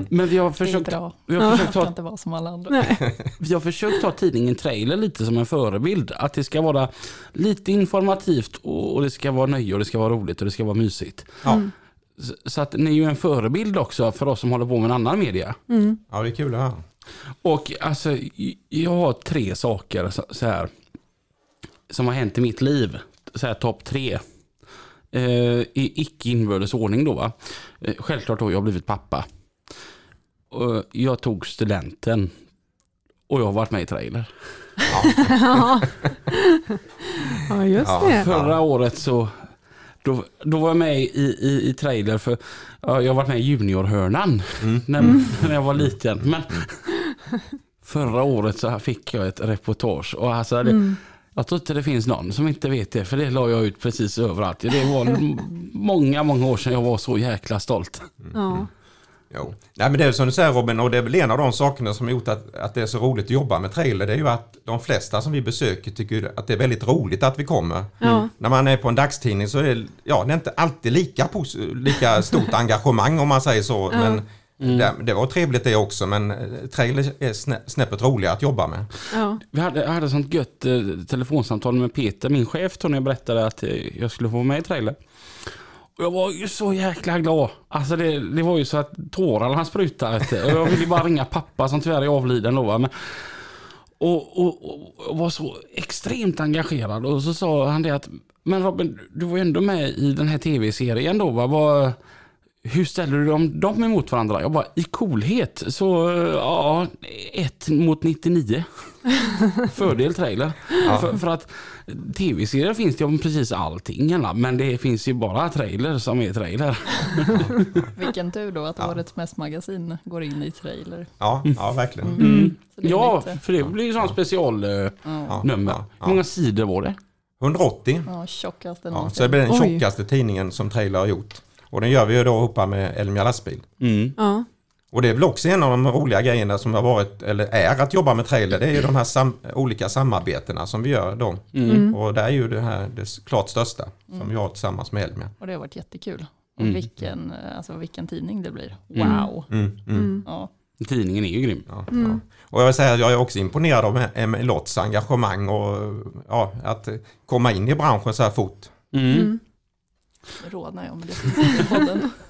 men vi har Det försökt, bra. vi har Ja. försökt ta inte vara som alla andra. Nej. Vi har försökt ta tidningen Trailer lite som en förebild. Att det ska vara lite informativt och och det ska vara nöje och det ska vara roligt och det ska vara mysigt. Ja. Mm. Så- Så att ni är ju en förebild också för oss som håller på med en annan media. Mm. Ja, det är kul att höra. Och alltså, jag har tre saker så, så här, som har hänt i mitt liv. Så här topp tre. Eh, I icke inbördes ordning då va. Eh, självklart har jag blivit pappa. Och jag tog studenten. Och jag har varit med i trailer. Ja. ja, just Ja. det. Förra året så då, då var jag med i, i, i trailer för ja, jag har varit med i juniorhörnan Mm. när, när jag var liten. Men förra året så fick jag ett reportage och alltså det, Mm. Jag tror inte det finns någon som inte vet det för det la jag ut precis överallt. Det var många, många år sedan jag var så jäkla stolt. Ja. Jo. Nej, men det är som du säger Robin, och det är väl en av de sakerna som har gjort att, att det är så roligt att jobba med trailer. Det är ju att de flesta som vi besöker tycker att det är väldigt roligt att vi kommer. Ja. När man är på en dagstidning så är det, ja, det är inte alltid lika, lika stort engagemang om man säger så. Ja. Men det, det var trevligt det också, men eh, trailer är snä, snäppet roligare att jobba med. Ja. Vi hade, jag hade sånt gött eh, telefonsamtal med Peter, min chef, då när jag berättade att eh, jag skulle få vara med i trailer. Och jag var ju så jäkla glad. Alltså det, det var ju så att tårarna sprutade. Och jag ville ju bara ringa pappa som tyvärr är avliden då. Va? Men, och, och, och, var så extremt engagerad. Och så sa han det att, men Robin, du var ju ändå med i den här tv-serien då. Va? Vad, hur ställer du dem, dem emot varandra? Jag bara, i coolhet så ja, ett mot 99. Fördel trailer. För, för att tv-serier finns det om precis allting. Men det finns ju bara trailer som är trailer. Vilken tur då att årets mässmagasin går in i trailer. Ja, ja verkligen. Mm. Är Ja, lite- för det blir ju sån specialnummer. Ja, Ja, Hur ja. många sidor var det? 180. ja tjockaste Ja, så det blir den Oj. tjockaste tidningen som trailer har gjort. Och den gör vi ju då ihop med Elmia lastbil. Mm. Ja. Och det är väl också en av de roliga grejerna som har varit, eller är att jobba med trailer. Det är ju de här sam olika samarbetena som vi gör då. Mm. Mm. Och det är ju det här det klart största som vi har tillsammans med Elmia. Och det har varit jättekul. Och Mm. vilken, eh, alltså vilken tidning det blir. Mm. Wow. Mm, mm, Mm. Ja. Tidningen är ju grym. ja, Mm. ja. Och jag vill säga att jag är också imponerad av Lotts engagemang och ja, att komma in i branschen så här fort. Mm. Rodnar jag med det finns i podden.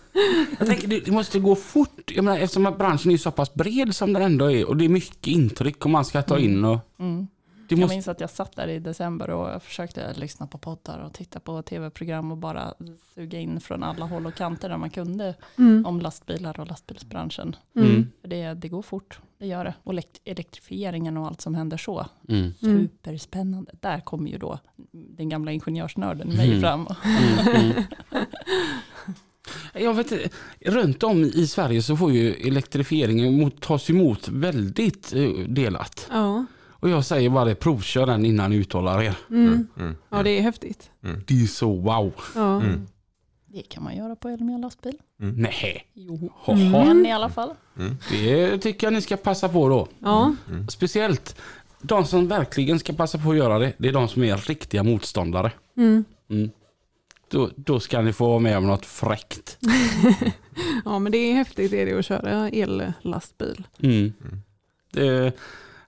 Jag tänker det, måste gå fort. Jag menar, eftersom branschen är så pass bred som den ändå är och det är mycket intryck om man ska ta in. Och Mm. Jag måste, minns att jag satt där i december och jag försökte lyssna på poddar och titta på tv-program och bara suga in från alla håll och kanter där man kunde Mm. om lastbilar och lastbilsbranschen. Mm. Mm. För det, det går fort, det gör det. Och elekt- elektrifieringen och allt som händer så. Mm. Mm. Superspännande. Där kommer ju då den gamla ingenjörsnörden mig Mm. fram. Jag vet runt om i Sverige så får ju elektrifieringen mot, tas emot väldigt eh, delat. Ja. Och jag säger bara det, provkör den innan ni uttalar er. Mm. Mm, ja, det är häftigt. Det är så wow. Ja. Mm. Det kan man göra på Elmia lastbil. Nej, Jo. Men i alla fall. Mm. det tycker jag ni ska passa på då. Ja. Speciellt de som verkligen ska passa på att göra det, det är de som är riktiga motståndare. Mm. Mm. Då, då ska ni få vara med om något fräckt. Ja, men det är häftigt är det att köra ellastbil. Mm. Det,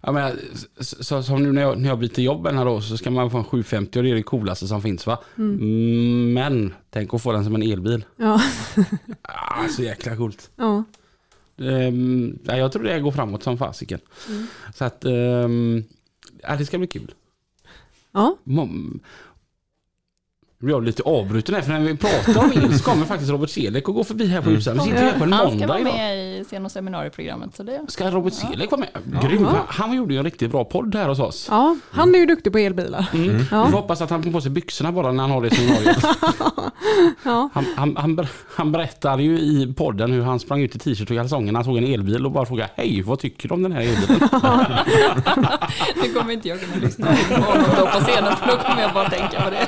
jag menar, så, som nu när jag, när jag byter jobb här då, så ska man få en 750 och det är det coolaste som finns va. Mm, Men tänk att få den som en elbil. Ja. Ah, så jäkla coolt. Ja. Um, ja, jag tror det går framåt som fasiken. Så att um, ja, det ska bli kul. Ja. Nu blir jag lite avbruten här för när vi pratar om el så kommer faktiskt Robert Selek och gå förbi här på huset. Vi sitter här på en Han ska måndag vara idag. med i scen och seminarieprogrammet. Så det, Ska Robert Selek vara med? Grym. Ja. Han gjorde ju en riktigt bra podd här hos oss. ja, han är ju duktig på elbilar. Mm. Vi Ja. får hoppas att han får på sig byxorna bara när han har det seminariet. Ja. Han, han, han, han berättade ju i podden hur han sprang ut i t-shirt och kalsonger när han såg en elbil och bara frågade Hej, vad tycker du om den här elbilen? nu kommer inte jag kunna lyssna på honom då på scenen för då kommer jag bara tänka på det.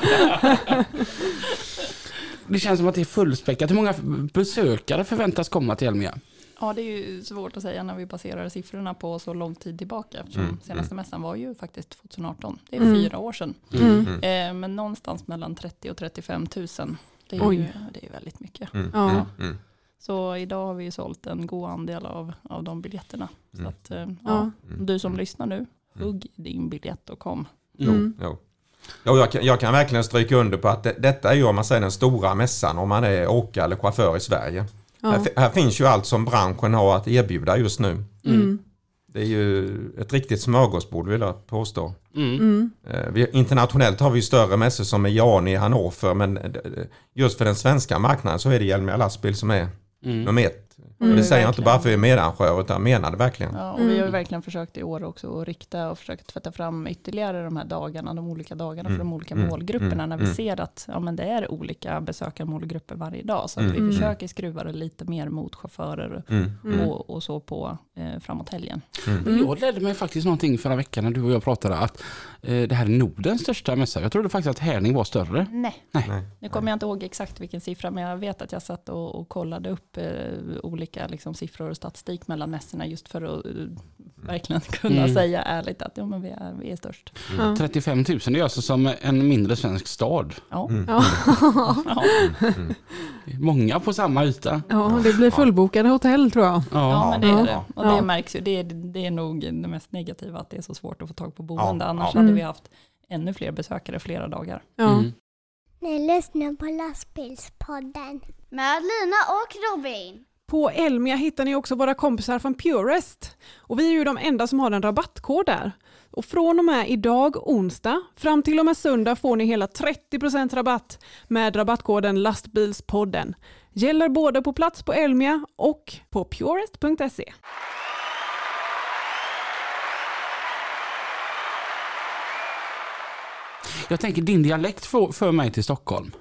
Det känns som att det är fullspäckat. Hur många besökare förväntas komma till Elmia? Ja, det är ju svårt att säga när vi baserar siffrorna på så lång tid tillbaka. Eftersom Mm, senaste mässan var ju faktiskt 2018. Det är Mm. fyra år sedan. Mm. Eh, men någonstans mellan 30 och 35 000. Det är, Oj. ju, det är väldigt mycket. Mm, Ja. mm, mm. Så idag har vi ju sålt en god andel av, av de biljetterna. Så Mm. att, eh, Ja. ja, du som lyssnar nu, hugg din biljett och kom. Mm. Jo. Jag, kan, jag kan verkligen stryka under på att det, detta är ju om man säger den stora mässan om man är åkare eller chaufför i Sverige. Här, Ja. fi- här finns ju allt som branschen har att erbjuda just nu. Mm. Det är ju ett riktigt smörgåsbord vill jag påstå. Mm. Mm. Eh, Vi, internationellt har vi större mässor som är Jan i Hannover men eh, just för den svenska marknaden så är det Hjelmia lastbil som är Mm. nummer ett. Mm. Och det säger jag inte bara för att vi är medarrangör utan jag menar det verkligen. Ja, och vi har ju Mm. verkligen försökt i år också att rikta och försöka tvätta fram ytterligare de här dagarna, de olika dagarna Mm, för de olika mm, målgrupperna mm, när vi mm. ser att ja, men det är olika besökarmålgrupper varje dag. Så att Mm, vi mm. försöker skruva det lite mer mot chaufförer Mm. Mm. och, och så på eh, framåt helgen. Men Jag lärde mig faktiskt någonting förra veckan när du och jag pratade att eh, det här är Nordens största mässa. Jag trodde faktiskt att Härning var större. Nej. Nej. Nu kommer jag inte ihåg exakt vilken siffra, men jag vet att jag satt och, och kollade upp eh, olika liksom, siffror och statistik mellan mässorna just för att eh, verkligen kunna Mm. säga ärligt att ja, men vi, är, vi är störst. Ja. 35 000, det är alltså som en mindre svensk stad. Ja. Mm. Ja. Det är Många på samma yta. ja, det blir fullbokade hotell tror jag. Ja. Ja, men det är det. Och Ja. det märks ju. Det är, det är nog det mest negativa, att det är så svårt att få tag på boende. Ja, Annars ja. hade Mm. vi haft ännu fler besökare flera dagar. Ja. Mm. Ni lyssnar på lastbilspodden. Med Lina och Robin. På Elmia hittar ni också våra kompisar från Purest. Och vi är ju de enda som har en rabattkod där. Och från och med idag onsdag fram till och med söndag får ni hela 30% rabatt med rabattkoden lastbilspodden. Gäller både på plats på Elmia och på purest.se. Jag tänker din dialekt för, för mig till Stockholm.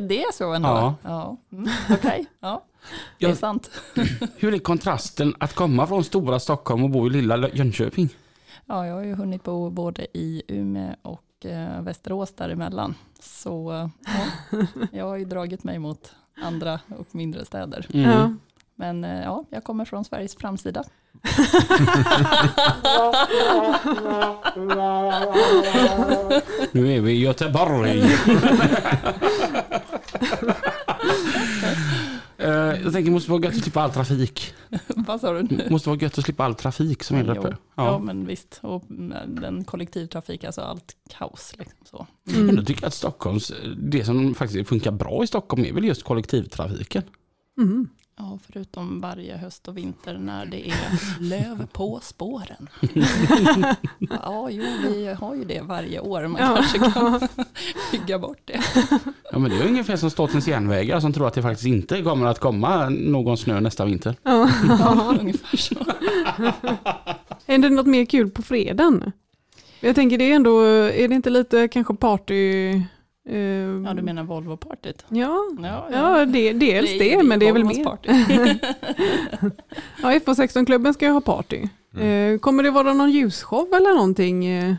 Det är så ändå? Ja. ja. Mm, Okej, ja. Det är sant. Hur är kontrasten att komma från stora Stockholm och bo i lilla Jönköping? Ja, jag har ju hunnit bo både i Umeå och eh, Västerås däremellan. Så ja, jag har ju dragit mig mot andra och mindre städer. Mm. Ja. Men eh, ja, jag kommer från Sveriges framsida. Nu är vi i Göteborg. Eh, Jag tänker det måste vara gött att slippa all trafik. Vad sa du nu? Det måste vara gött att slippa all trafik som är där uppe. Ja. Ja. men visst. Och den kollektivtrafik, alltså allt kaos. Liksom så. Men Mm. då tycker jag att Stockholms, det som faktiskt funkar bra i Stockholm är väl just kollektivtrafiken. Mm. Ja, förutom varje höst och vinter när det är löv på spåren. Ja, jo, vi har ju det varje år. Man Ja. kanske kan bygga bort det. Ja men det är ungefär som Statens järnvägar som tror att det faktiskt inte kommer att komma någon snö nästa vinter. Ja. Ja, ungefär så. Är det något mer kul på fredagen? Jag tänker det är ändå, är det inte lite kanske party? Eh, Ja, du menar Volvo-partyt? Ja, Ja, ja det, dels det, men det är väl mer. party. Ja, FH16-klubben ska ju ha party. Eh, Kommer det vara någon ljusshow eller någonting? eh?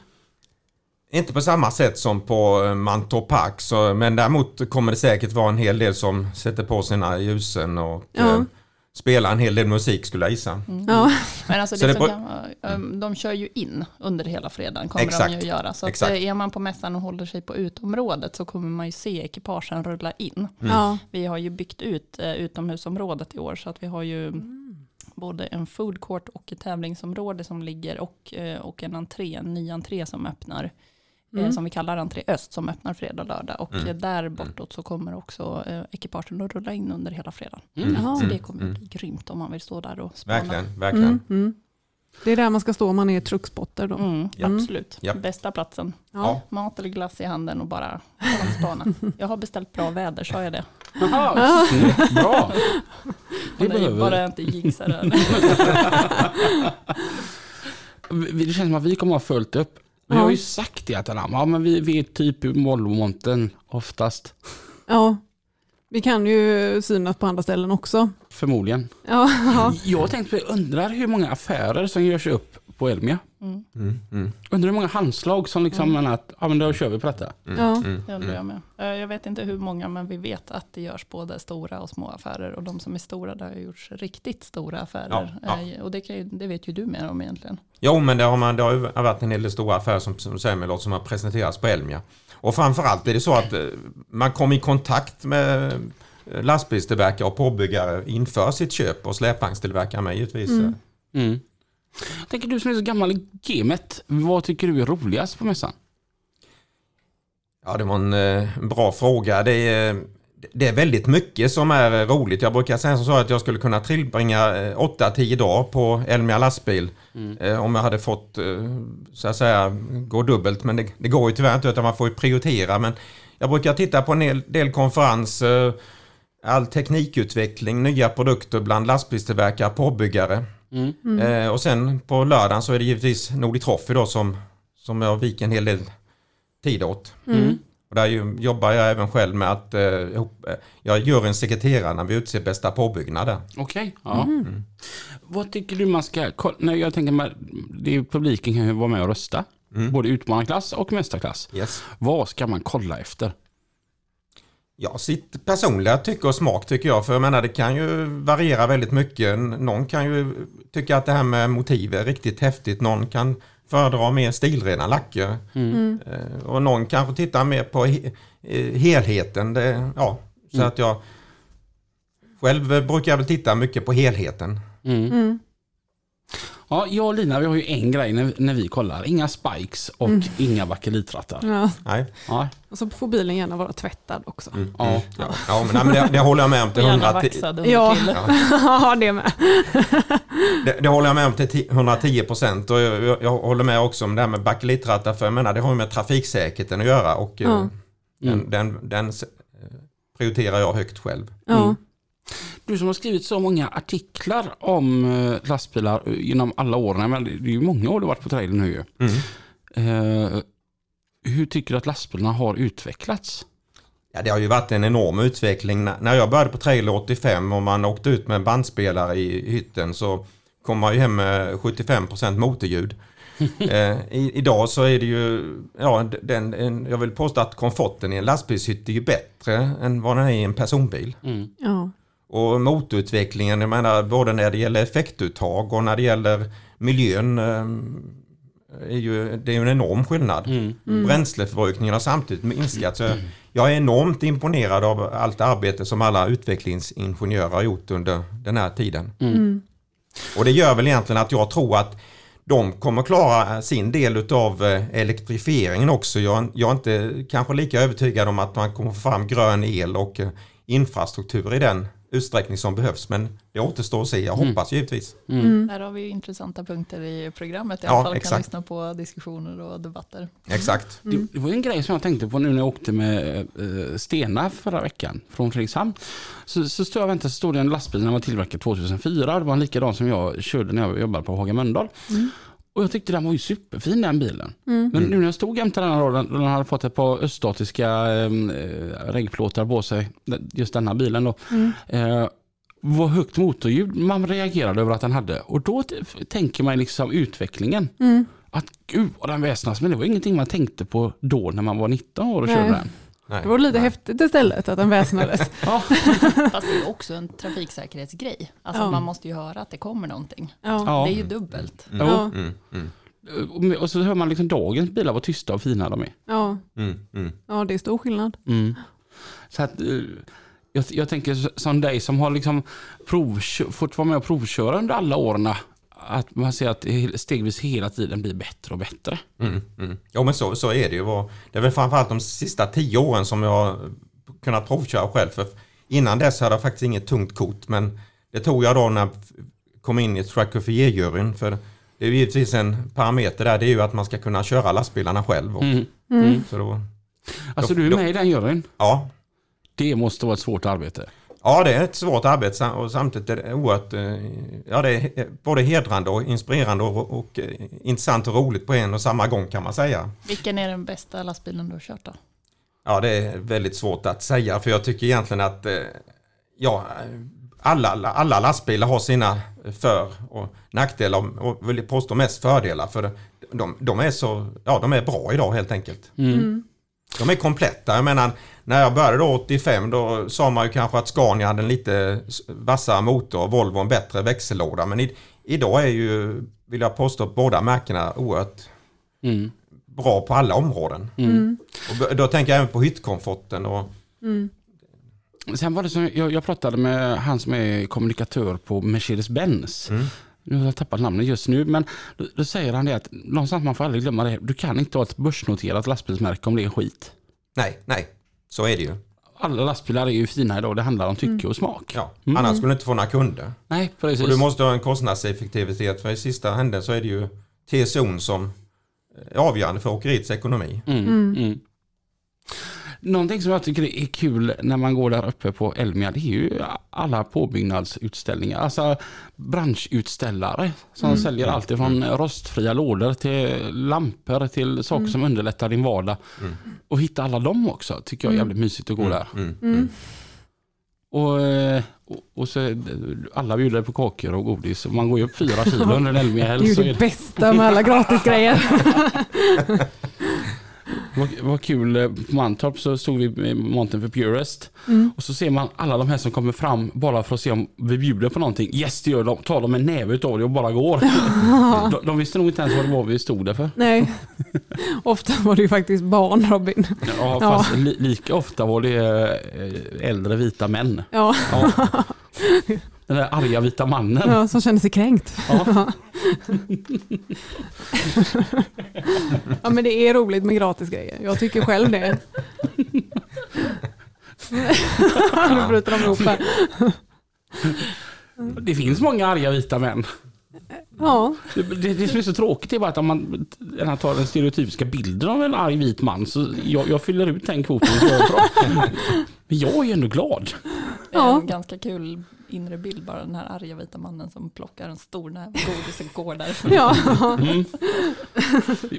Inte på samma sätt som på eh, Mantorp Park, så, men däremot kommer det säkert vara en hel del som sätter på sina ljusen och Ja. Eh, spela en hel del musik skulle jag gissa. Mm. Ja. Men alltså Så det det som bör- kan vara, um, de kör ju in under hela fredagen, kommer Exakt. de ju göra. Så att eh, är man på mässan och håller sig på utområdet så kommer man ju se ekipagen rulla in. Ja. Vi har ju byggt ut eh, utomhusområdet i år så att vi har ju både en food court och ett tävlingsområde som ligger och, eh, och en entré, en ny entré som öppnar. Eh, Mm. Som vi kallar entré öst som öppnar fredag och lördag. Och Mm. eh, där bortåt så kommer också eh, ekipagen att rulla in under hela fredagen. Mm. Jaha. Så Mm. det kommer att bli grymt om man vill stå där och spana. Verkligen, verkligen. Mm, mm. Det är där man ska stå om man är truckspotter då. Mm, Ja. Absolut, Ja. bästa platsen. Ja. Mat eller glass i handen och bara spana. Jag har beställt bra väder, sa jag det? Jaha, bra. Det behöver bara jag inte jinxar det. Det känns som att vi kommer att ha följt upp. Vi Ja. har ju sagt det att ja, men vi, vi är typ i mollmonten oftast. ja. Vi kan ju synas på andra ställen också. Förmodligen. Ja, ja. Jag har tänkt undrar hur många affärer som görs upp på Elmia. Mm, Mm, mm, Undrar hur många handslag som liksom menar att ja, men då kör vi på detta. mm, Ja. mm, det undrar mm. jag med. Eh, Jag vet inte hur många, men vi vet att det görs både stora och små affärer. Och de som är stora, där har gjorts riktigt stora affärer. Ja, Eh, Och det, kan ju, det vet ju du mer om egentligen. Jo, men det har, man, det har ju varit en hel del stora affärer som, som du säger med som har presenterats på Elmia. Och framförallt är det så att eh, man kommer i kontakt med eh, lastbilstillverkare och påbyggare inför sitt köp och släpvagnstillverkare med givetvis. Mm. Mm. Jag tänker du som är så gammal i gamet, vad tycker du är roligast på mässan? Ja, det var en eh, bra fråga. Det är, det är väldigt mycket som är eh, roligt. Jag brukar säga som så att jag skulle kunna tillbringa eh, 8-10 dagar på Elmia lastbil eh, om jag hade fått eh, så att säga gå dubbelt. Men det, det går ju tyvärr inte utan man får ju prioritera. Men jag brukar titta på en hel del konferenser, all teknikutveckling, nya produkter bland lastbilstillverkare, påbyggare. Mm. Eh, och sen på lördagen så är det givetvis Nordic Trophy då som, som jag viker en hel del tid åt. Mm. Och där ju, jobbar jag även själv med att eh, eh, jag gör en sekreterare när vi utser bästa påbyggnader. Okej, ja. Vad tycker du man ska, kolla- när jag tänker med, det är, publiken kan ju vara med och rösta. Både utmanarklass och mästarklass. Yes. Vad ska man kolla efter? Ja, sitt personliga tycke och smak tycker jag. För jag menar det kan ju variera väldigt mycket. Någon kan ju tycka att det här med motiv är riktigt häftigt. Någon kan föredra mer stilrena lacker. Mm. Eh, Och någon kanske tittar mer på eh, helheten. Det, ja, så Mm. att jag själv brukar jag väl titta mycket på helheten. Mm. Mm. Ja, jag och Lina vi har ju en grej när, när vi kollar. Inga spikes och inga bakelitrattar. Ja. Nej. Ja, Och så får bilen gärna vara tvättad också. Mm. ja. Ja, ja men, nej, men det, det håller jag med om till gärna 110 vaxad under Ja. Ja, det med. Det, det håller jag med om till 10 110 procent och jag, jag, jag håller med också om det här med bakelitrattar för jag menar det har ju med trafiksäkerheten att göra och den, Mm. den, den s- eh, prioriterar jag högt själv. Ja. Mm. Du som har skrivit så många artiklar om eh, lastbilar eh, genom alla åren. Men det är ju många år du har varit på trailern nu ju. Mm. Eh, hur tycker du att lastbilarna har utvecklats? Ja, det har ju varit en enorm utveckling. När- När jag började på trailer 85 och man åkte ut med en bandspelare i hytten så kom man ju hem med 75% motorljud. eh, i, idag så är det ju, ja, den, en, jag vill påstå att komforten i en lastbilshytt är ju bättre än vad den är i en personbil. Mm. Ja. Och motorutvecklingen, jag menar både när det gäller effektuttag och när det gäller miljön eh, är ju, det är ju en enorm skillnad. Mm. Bränsleförbrukningen har samtidigt minskat. Så jag är enormt imponerad av allt arbete som alla utvecklingsingenjörer har gjort under den här tiden. Mm. Och det gör väl egentligen att jag tror att de kommer klara sin del av elektrifieringen också. Jag, jag är inte kanske lika övertygad om att man kommer få fram grön el och eh, infrastruktur i den utsträckning som behövs. Men det återstår att se. Jag Mm. hoppas givetvis. Mm. Där har vi intressanta punkter i programmet. I Ja, alla fall kan exakt. lyssna på diskussioner och debatter. Exakt. Det, det var en grej som jag tänkte på nu när jag åkte med eh, Stena förra veckan från Fredrikshamn. Så, så stod jag och väntade, så stod det en lastbil som var tillverkad 2004. Det var en likadan som jag körde när jag jobbade på Haga Mölndal. Och jag tyckte den var ju superfin den bilen. Mm. Men nu när jag stod jämte den här den, den hade fått ett par öststatiska eh, reggplåtar på sig, just denna bilen då. Mm. Eh, vad högt motorljud man reagerade över att den hade. Och då tänker man liksom utvecklingen. Mm. Att gud vad den väsnas, men det var ingenting man tänkte på då när man var 19 år och Nej. körde den. Nej. Det var lite Nej. häftigt istället att den väsnades. Ja. Fast det är också en trafiksäkerhetsgrej. Alltså Ja. man måste ju höra att det kommer någonting. Ja. Det är ju dubbelt. Mm. Ja. Mm, mm, Och- Och så hör man liksom dagens bilar vad tysta och fina de är. Ja. mm, mm. ja, det är stor skillnad. Mm. Så att, eh, jag, jag tänker som dig som har liksom provkö- fått vara med och provköra under alla åren. Att man ser att det stegvis hela tiden blir bättre och bättre. Mm, mm. Ja men så, så är det ju. Det är väl framförallt de sista tio åren som jag har kunnat provköra själv. För innan dess hade jag faktiskt inget tungt kort. Men det tog jag då när jag kom in i Track of juryn För det är ju givetvis en parameter där. Det är ju att man ska kunna köra lastbilarna själv. Och, Mm. Mm. så då, Alltså Då- du är då- med i den juryn. ja. Det måste vara ett svårt arbete. Ja, det är ett svårt arbete och samtidigt är det oerhört eh, ja, det är både hedrande och inspirerande och, och eh, intressant och roligt på en och samma gång kan man säga. Vilken är den bästa lastbilen du har kört då? Ja, det är väldigt svårt att säga för jag tycker egentligen att eh, ja, alla, alla lastbilar har sina för och nackdelar och vill påstå mest fördelar för de, de är så, ja de är bra idag helt enkelt. Mm. De är kompletta. Jag menar, när jag började då 85 då sa man ju kanske att Scania hade en lite vassare motor och Volvo en bättre växellåda. Men i, idag är ju, vill jag påstå, båda märkena oerhört Mm. bra på alla områden. Mm. Och då tänker jag även på hyttkomforten och Mm. Sen var det som, jag, jag pratade med han som är kommunikatör på Mercedes-Benz. Mm. Nu har jag tappat namnet just nu, men då, då säger han det att någonstans man får aldrig glömma det. Du kan inte ha ett börsnoterat lastbilsmärke om det är skit. nej, nej, så är det ju. Alla lastbilar är ju fina idag, det handlar om tycke och smak. Ja, Mm. Annars skulle du inte få några kunder. Nej, precis. Och du måste ha en kostnadseffektivitet för i sista händen så är det ju TSO'n som är avgörande för åkeriets ekonomi. Mm, mm. Någonting som jag tycker är kul när man går där uppe på Elmia, det är ju alla påbyggnadsutställningar. Alltså branschutställare som säljer allt ifrån rostfria lådor till lampor till saker som underlättar din vardag. Mm. Och hitta alla dem också tycker jag är jävligt mysigt att gå där. Mm. Mm. Och, och, och så alla bjuder på kakor och godis. Och man går ju upp fyra kilo under en Det är Elmia-helg. ju det är det- bästa med alla gratisgrejer. Vad, vad kul, eh, på Mantorp så stod vi Mountain for Purest Mm. och så ser man alla de här som kommer fram bara för att se om vi bjuder på någonting. Yes det gör de, tar de en näve utav det och bara går. de, de visste nog inte ens vad det var vi stod där för. Nej, ofta var det ju faktiskt barn Robin. Ja, Ja. fast Li, lika ofta var det eh, äldre vita män. Ja, Ja. Den där arga vita mannen. ja, som kände sig kränkt. Ja. Ja men det är roligt med gratisgrejer. Jag tycker själv det. nu bryter de ihop här. Det finns många arga vita män. Ja, Det, det, det som är så tråkigt är bara att om man, tar den stereotypiska bilden av en arg vit man så jag, jag fyller ut den kvoten så jag är bra. Men jag är ju ändå glad. Ja. en ganska kul inre bild bara, den här arga vita mannen som plockar en stor näve godis och går därifrån. ja. Mm.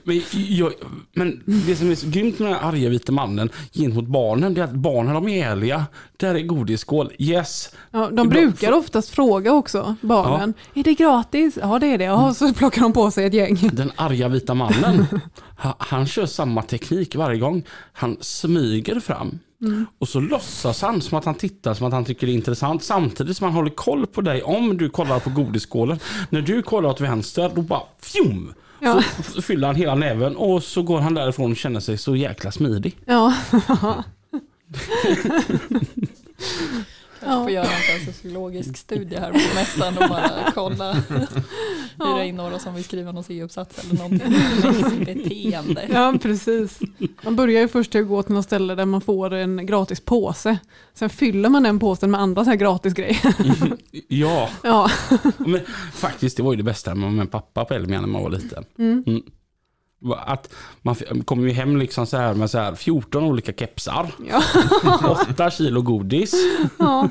Men, jag, men det som är så grymt med den här arga vita mannen gentemot barnen det är att barnen de är ärliga. Där är godisskål, yes. ja de brukar oftast fråga också, barnen. Är det gratis? Ja det är det. Ja, så plockar de på sig ett gäng. Den arga vita mannen, han kör samma teknik varje gång. Han smyger fram. Och så låtsas han som att han tittar som att han tycker det är intressant samtidigt som han håller koll på dig om du kollar på godisskålen. När du kollar åt vänster då bara fjum! Ja. Så, så fyller han hela näven och så går han därifrån och känner sig så jäkla smidig. Ja. Kanske får göra en sociologisk studie här på mässan och bara kolla hur det är några som vill skriva någon C-uppsats eller någonting. Beteende. ja, precis. Man börjar ju först att gå till något ställe där man får en gratis påse. Sen fyller man den påsen med andra så här gratis grejer. Ja, Ja. men faktiskt det var ju det bästa med med pappa på Elmia när man var liten. Mm. Mm. Att man kommer ju hem liksom så här med så här 14 olika kepsar, Ja. 8 kilo godis, ja.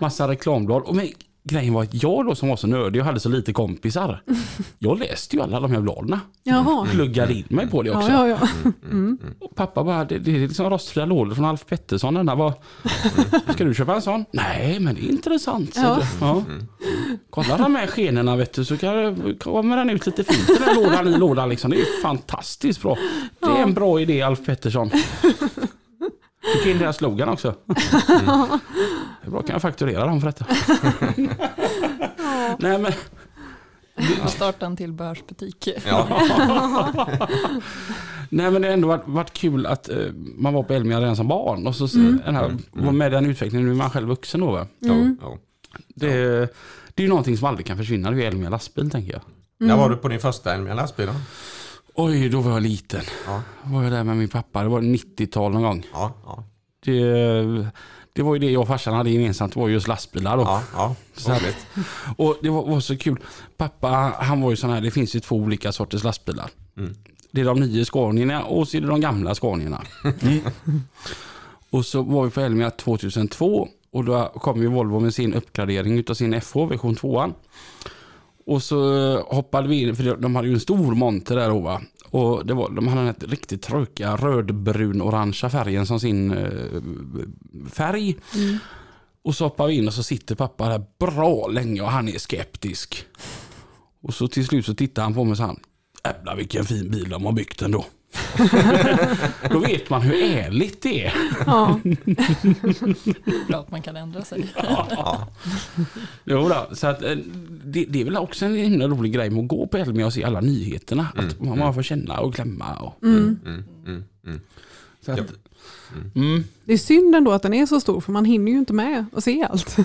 massa reklamblad. Och men, grejen var att jag då som var så nördig och hade så lite kompisar, jag läste ju alla de här bladen. Jaha. Pluggade in mig på det också. Ja, ja, ja. Mm. Och pappa bara, det, det är liksom rostfria lådor från Alf Pettersson. Den där var, ska du köpa en sån? Nej, men det är intressant. Ja. Ja. Ja. Kolla de här skenorna vet du, så kan, kommer den ut lite fint den här lådan i lådan. Liksom. Det är fantastiskt bra. Det är en bra idé Alf Pettersson. Fick in deras slogan också. Mm. Är bra, kan jag fakturera dem för detta. Nej men... Man startar en tillbehörsbutik. Ja. Nej men det har ändå varit, varit kul att uh, man var på Elmia redan som barn och så Mm. den här, var med i den utvecklingen, nu är man själv vuxen då va? Mm. Ja, ja. Det, det är ju någonting som aldrig kan försvinna, det är Elmia lastbil tänker jag. När var du på din första Elmia lastbil då? Oj, då var jag liten. Ja, Då var jag där med min pappa, det var 90-tal någon gång. ja, ja. Det, det var ju det jag och farsan hade gemensamt, det var just lastbilar då. ja, ja. Så att-. Och det var, var så kul. Pappa, han var ju sån här, det finns ju två olika sorters lastbilar. Mm. Det är de nya Scanierna och så är det de gamla Scanierna. och så var vi på Elmia 2002 och då kom ju Volvo med sin uppgradering utav sin FH version 2. Och så hoppade vi in, för de hade ju en stor monter där då va. Och det var, de hade den riktigt tråkiga rödbrun-orangea färgen som sin eh, färg. Och så hoppar vi in och så sitter pappa där bra länge och han är skeptisk. Och så till slut så tittar han på mig och säger Jävlar vilken fin bil de har byggt ändå. Då vet man hur ärligt det är. Ja. Bra att man kan ändra sig. Ja, Jo då, så att, eh, det, det är väl också en himla rolig grej med att gå på Elmia och se alla nyheterna. Att man bara får känna och klämma. Och, Mm. mm, mm, mm. så att, Ja. Mm. Det är synd ändå att den är så stor för man hinner ju inte med att se allt.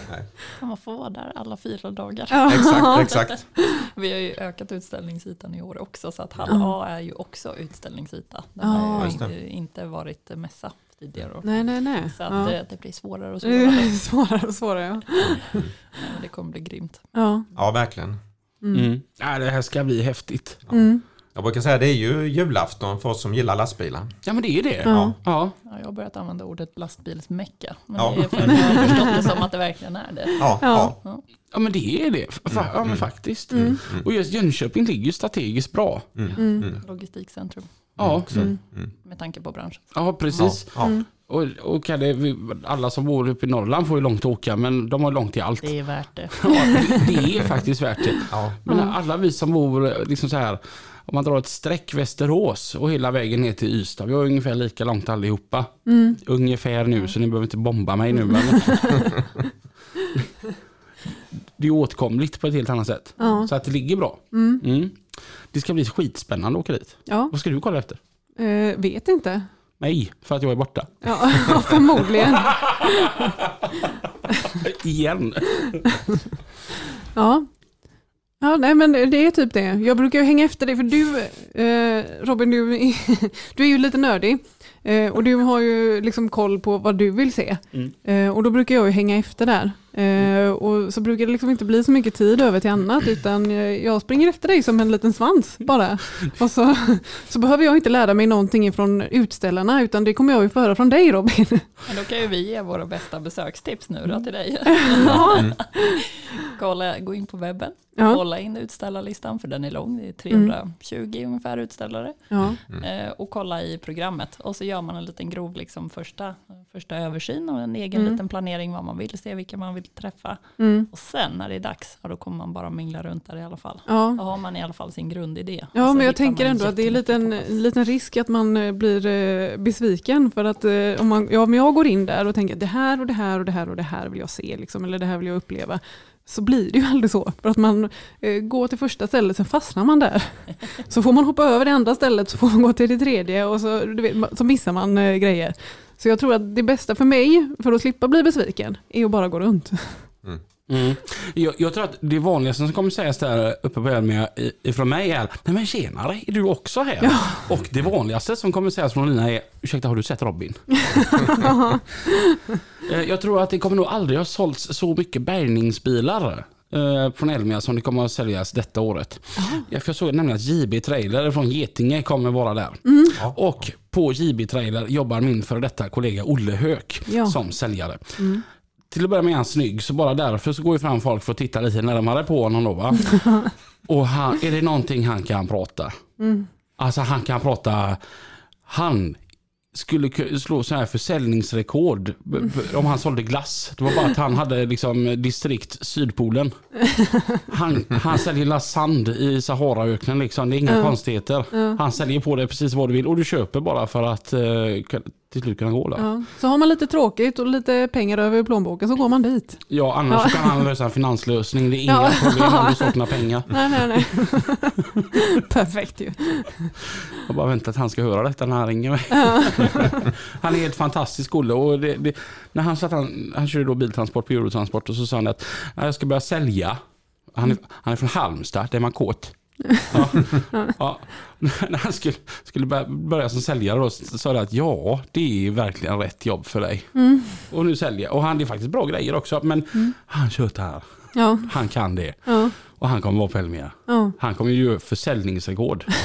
Kan man få vara där alla fyra dagar. Ja. Exakt, exakt. Vi har ju ökat utställningsytan i år också så att hall. A är ju också utställningsyta. Det Ja. har ju inte- varit mässa tidigare år. Nej, nej, nej. Så att Ja. det, det blir svårare och svårare. svårare och svårare. Ja. Det kommer bli grymt. Ja. Ja, verkligen. Mm. Ja, det här ska bli häftigt. Mm. Jag brukar säga det är ju julafton för oss som gillar lastbilar. Ja men det är det. Ja. Ja. Ja, jag har börjat använda ordet lastbilsmecka. Men Ja. det är för att jag har förstått det som att det verkligen är det. Ja, Ja. ja. ja men det är det. Fa- ja men faktiskt. Mm. Och just Jönköping ligger ju strategiskt bra. Mm. Mm. Mm. Logistikcentrum Ja, Mm. med tanke på branschen. ja precis. Ja, ja. Mm. Och, och vi- alla som bor uppe i Norrland får ju långt att åka men de har långt till allt. Det är värt det. Ja, det, det är faktiskt värt det. Ja. Men alla vi som bor eh, liksom så här, om man drar ett streck Västerås och hela vägen ner till Ystad, vi har ungefär lika långt allihopa. Mm. Ungefär nu, så ni behöver inte bomba mig nu. Men det är åtkomligt på ett helt annat sätt. Ja. Så att det ligger bra. Mm. Mm. Det ska bli skitspännande att åka dit. ja. Vad ska du kolla efter? Eh, vet inte. Mig, för att jag är borta. Ja, förmodligen. Igen. Ja. Ja, nej men det är typ det. Jag brukar ju hänga efter dig för du, eh, Robin, du, du är ju lite nördig. Eh, och du har ju liksom koll på vad du vill se. Mm. Eh, och då brukar jag ju hänga efter där. Eh, och så brukar det liksom inte bli så mycket tid över till annat utan jag springer efter dig som en liten svans bara. Och så, så behöver jag inte lära mig någonting från utställarna utan det kommer jag ju få höra från dig Robin. Men då kan ju vi ge våra bästa besökstips nu då till dig. Ja. Kolla, gå in på webben, Ja. kolla in utställarlistan för den är lång, det är 320 ungefär utställare. Ja. Eh, och kolla i programmet och så gör man en liten grov liksom första, första översyn och en egen Mm. liten planering vad man vill se, vilka man vill träffa. Mm. Och sen när det är dags, ja, då kommer man bara mingla runt där i alla fall. Ja. Då har man i alla fall sin grundidé. Ja, men jag tänker ändå att det är jättemycket liten, liten risk att man eh, blir eh, besviken för att eh, om man, ja, men jag går in där och tänker att det här och det här och det här och det här vill jag se, liksom, eller det här vill jag uppleva. Så blir det ju aldrig så, för att man eh, går till första stället, sen fastnar man där. Så får man hoppa över det andra stället, så får man gå till det tredje och så, vet, så missar man eh, grejer. Så jag tror att det bästa för mig, för att slippa bli besviken, är att bara gå runt. Mm. Jag, jag tror att det vanligaste som kommer sägas där uppe på Elmia ifrån mig är Nej men tjenare, är du också här? Och det vanligaste som kommer sägas från Lina är Ursäkta, har du sett Robin? Eh, jag tror att det kommer nog aldrig ha sålts så mycket bärgningsbilar från Elmia som det kommer att säljas detta året. Ja, för jag såg nämligen att JB Trailer från Getinge kommer vara där. Ja. Och på JB Trailer jobbar min före detta kollega Olle Höök Ja. som säljare. Till att börja med är han snygg, så bara därför så går ju fram folk för att titta lite närmare på honom då va. Och han, är det någonting han kan prata? Alltså han kan prata, han skulle ku- slå så här försäljningsrekord om han sålde glass. Det var bara att han hade liksom distrikt Sydpolen. Han, han säljer lassand i Saharaöknen liksom, det är inga konstigheter. Han säljer på det precis vad du vill och du köper bara för att eh, till slut kunna gå där. Ja. Ja. Så har man lite tråkigt och lite pengar över i plånboken så går man dit. annars Ja. kan han lösa en finanslösning. Det är inga Ja. problem om du saknar pengar. Nej, nej, nej. Perfekt ju. Jag bara väntar att han ska höra detta när han ringer mig. han är helt fantastisk Olle. Och det, det, när han, satt, han, han körde då biltransport på Eurotransport och så sa han att "Ja, jag ska börja sälja. Han är, han är från Halmstad, där är man kåt. Ja, ja. När han skulle, skulle börja, som säljare då så sa han att ja, det är verkligen rätt jobb för dig. Och nu säljer Och han det är faktiskt bra grejer också. Men han tjötar här. Ja, Han kan det. ja, Och han kommer vara på Elmia. ja. Han kommer ju göra försäljningsrekord.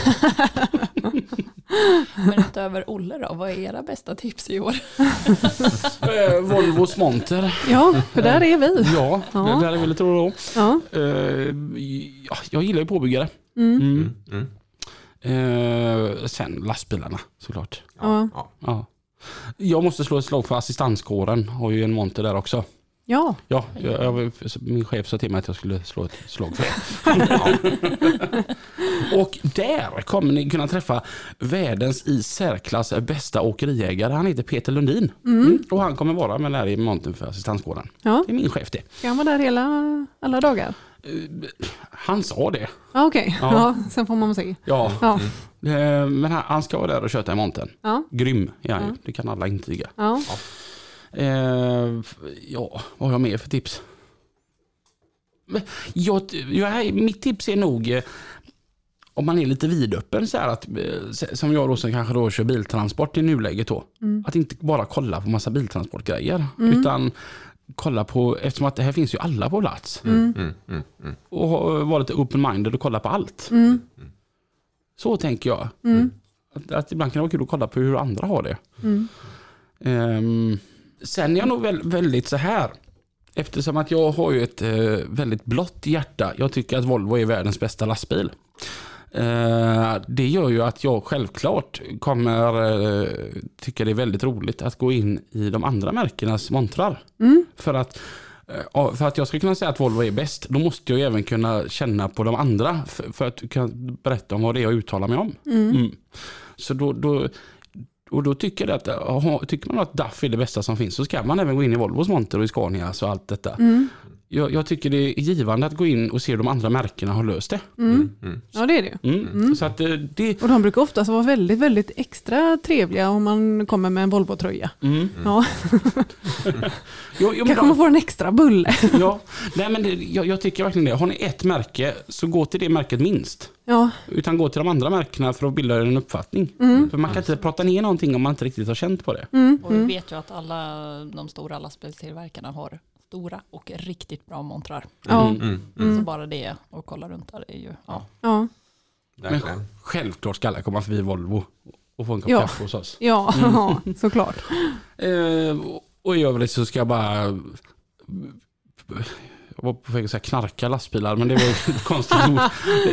Men utöver Olle då, vad är era bästa tips i år? Eh, Volvos monter. ja för där är vi. Ja, Ja. det där är ett råd då. Ja. Eh, ja, jag gillar ju påbyggare. Mm. Mm. Mm. Eh, sen lastbilarna såklart. Ja. Ja. Ja. Jag måste slå ett slag för assistanskåren. Har ju en monter där också. ja, Ja, jag, jag, min chef sa till mig att jag skulle slå ett slag för det. Och där kommer ni kunna träffa världens i särklass bästa åkeriägare. Han heter Peter Lundin. Mm. Och han kommer vara med där i montern för assistanskåren. ja. Det är min chef det. Ska han vara där hela, alla dagar? Han sa det. Ja, Okej, Ja. ja. sen får man se. Ja, Ja, eh, men han, ska vara där och köta i montern. ja, Grym ju. Ja. Det kan alla intyga. ja. Eh, ja, vad har jag mer för tips? Jag, jag, mitt tips är nog eh, om man är lite vidöppen så här att, som jag då som kanske då kör biltransport i nuläget då. Mm. Att inte bara kolla på massa biltransportgrejer. Utan kolla på, eftersom att det här finns ju alla på plats. Mm. Mm, mm, mm. Och ha- vara lite open-minded och kolla på allt. Mm. Så tänker jag. Mm. Att, att ibland kan det vara kul att kolla på hur andra har det. Mm. Ehm, sen är jag nog väl, väldigt så här. Eftersom att jag har ju ett eh, väldigt blått hjärta. Jag tycker att Volvo är världens bästa lastbil. Eh, det gör ju att jag självklart kommer eh, tycka det är väldigt roligt att gå in i de andra märkenas montrar. Mm. För att, eh, för att jag ska kunna säga att Volvo är bäst, då måste jag även kunna känna på de andra för, för att kunna berätta om vad det är jag uttalar mig om. Mm. Så då, då, och då tycker, jag att, tycker man att DAF är det bästa som finns så ska man även gå in i Volvos monter och i Scanias och allt detta. Mm. Jag, jag tycker det är givande att gå in och se hur de andra märkena har löst det. Mm. Mm. Ja, det är det ju. Mm. Så att eh, det... Och de brukar oftast vara väldigt, väldigt extra trevliga om man kommer med en Volvo-tröja. Mm. Ja, Jo, jo, men kanske man får en extra bulle. ja, nej, men det, jag, jag tycker verkligen det. Har ni ett märke så gå till det märket minst. Ja, Utan gå till de andra märkena för att bilda en uppfattning. Mm. För man kan inte prata ner någonting om man inte riktigt har känt på det. mm. Och vi Mm. vet ju att alla de stora lastbilstillverkarna har stora och riktigt bra montrar. Mm. Mm. Så Mm. bara det och kolla runt där är ju, ja. ja. Verkligen. Självklart ska alla komma förbi Volvo och få en kopp Ja. kaffe hos oss. Ja, Mm. ja, såklart. Eh, och i övrigt så ska jag bara... Jag var på väg att säga knarka lastbilar, men det var ju ett konstigt ord.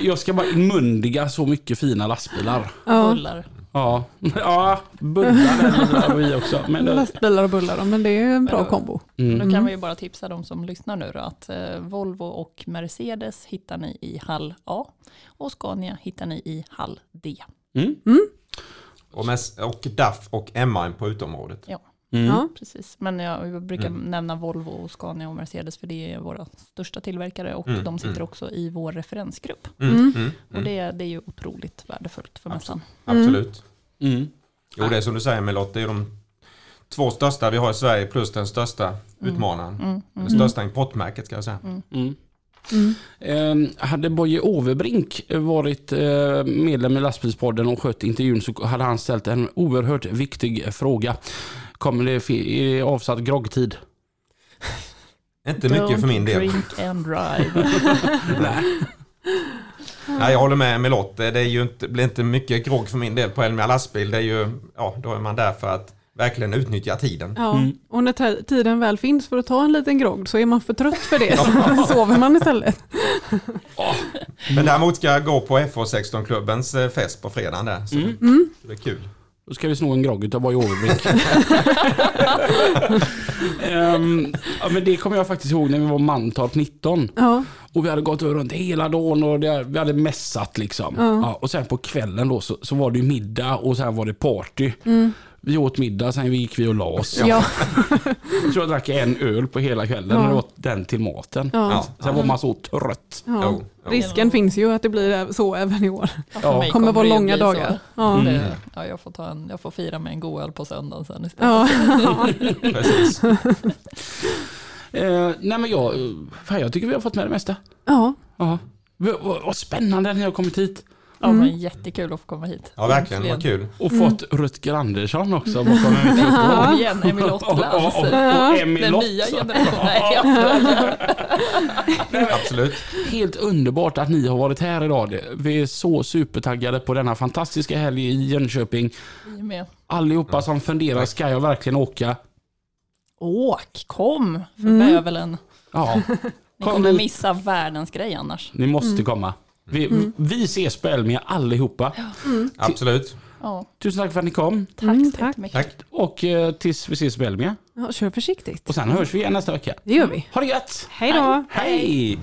Jag ska bara inmundiga så mycket fina lastbilar. Ja. Bullar. Ja, ja bullar där vi också. Men det, Lastbilar och bullar, men det är en bra kombo. mm. Då kan vi ju bara tipsa de som lyssnar nu då att eh, Volvo och Mercedes hittar ni i hall A och Scania hittar ni i hall D. Mm. Och, med, och DAF och MAN på utområdet. Mm. Ja. Precis, men jag brukar Mm. nämna Volvo, och Scania och Mercedes för det är våra största tillverkare och Mm, de sitter mm. också i vår referensgrupp. Mm. Mm. Och det, det är ju otroligt värdefullt för mässan. Absolut. Mm. Jo, det är som du säger med Lotta, det är de två största vi har i Sverige plus den största utmanaren. Mm, Det största importmärket ska jag säga. Mm. Mm. Eh, hade Boje Overbrink varit eh, medlem i lastbilspodden och skött intervjun så hade han ställt en oerhört viktig fråga. Kommer det avsatt groggtid? Inte mycket för min del. drink and drive. Nej. Nej, jag håller med med Lotte. Det är ju inte, blir inte mycket grogg för min del på Elmia lastbil. Det är ju, ja, då är man där för att verkligen utnyttja tiden. Ja. Mm. Och när tiden väl finns för att ta en liten grogg så är man för trött för det. Så sover man istället. Men däremot ska jag gå på FH16-klubbens eh, fest på fredagen där. Så Mm. det blir kul. Då ska vi sno en grogg utav Boje Overbrink. Ehm, ja, men det kommer jag faktiskt ihåg när vi var Mantorp 19. Ja, Och vi hade gått runt hela dagen och det, vi hade mässat liksom. Ja. Ja, och sen på kvällen då så, så var det middag och sen var det party. mm. Vi åt middag, sen gick vi och la oss. Ja. Jag tror jag drack en öl på hela kvällen Ja. och åt den till maten. Ja. Ja. Sen var man så trött. Ja. Risken finns ju att det blir så även i år. Ja, för Ja. mig kommer vara det långa dagar. Ja. Mm. Det, ja, jag, får ta en, jag får fira med en god öl på söndagen sen istället. Ja. Precis. Eh, nej men jag, jag tycker vi har fått med det mesta. ja. Ja. Vad, spännande ni har kommit hit. Ja, Mm. men jättekul att få komma hit. Ja, verkligen. Vad kul. Och Mm. fått Rutger Andersson också bakom en Ja. Kom igen, Emil och, och, Ottland. och, och Emil Den nya generationen. Absolut. Helt underbart att ni har varit här idag. Vi är så supertaggade på denna fantastiska helg i Jönköping. Vi med. Allihopa som funderar, ska jag verkligen åka? Åk, kom för Mm. bövelen. Ja, Ni Kom kommer missa världens grej annars. ni måste komma. Vi, vi ses på Elmia allihopa. Absolut. Ja, Tusen tack för att ni kom. tack Mm, tack. Tack. Och eh, tills vi ses på Elmia. ja, kör försiktigt. Och sen hörs vi igen nästa vecka. Det gör vi. Ha det gött! Hej då! Hej!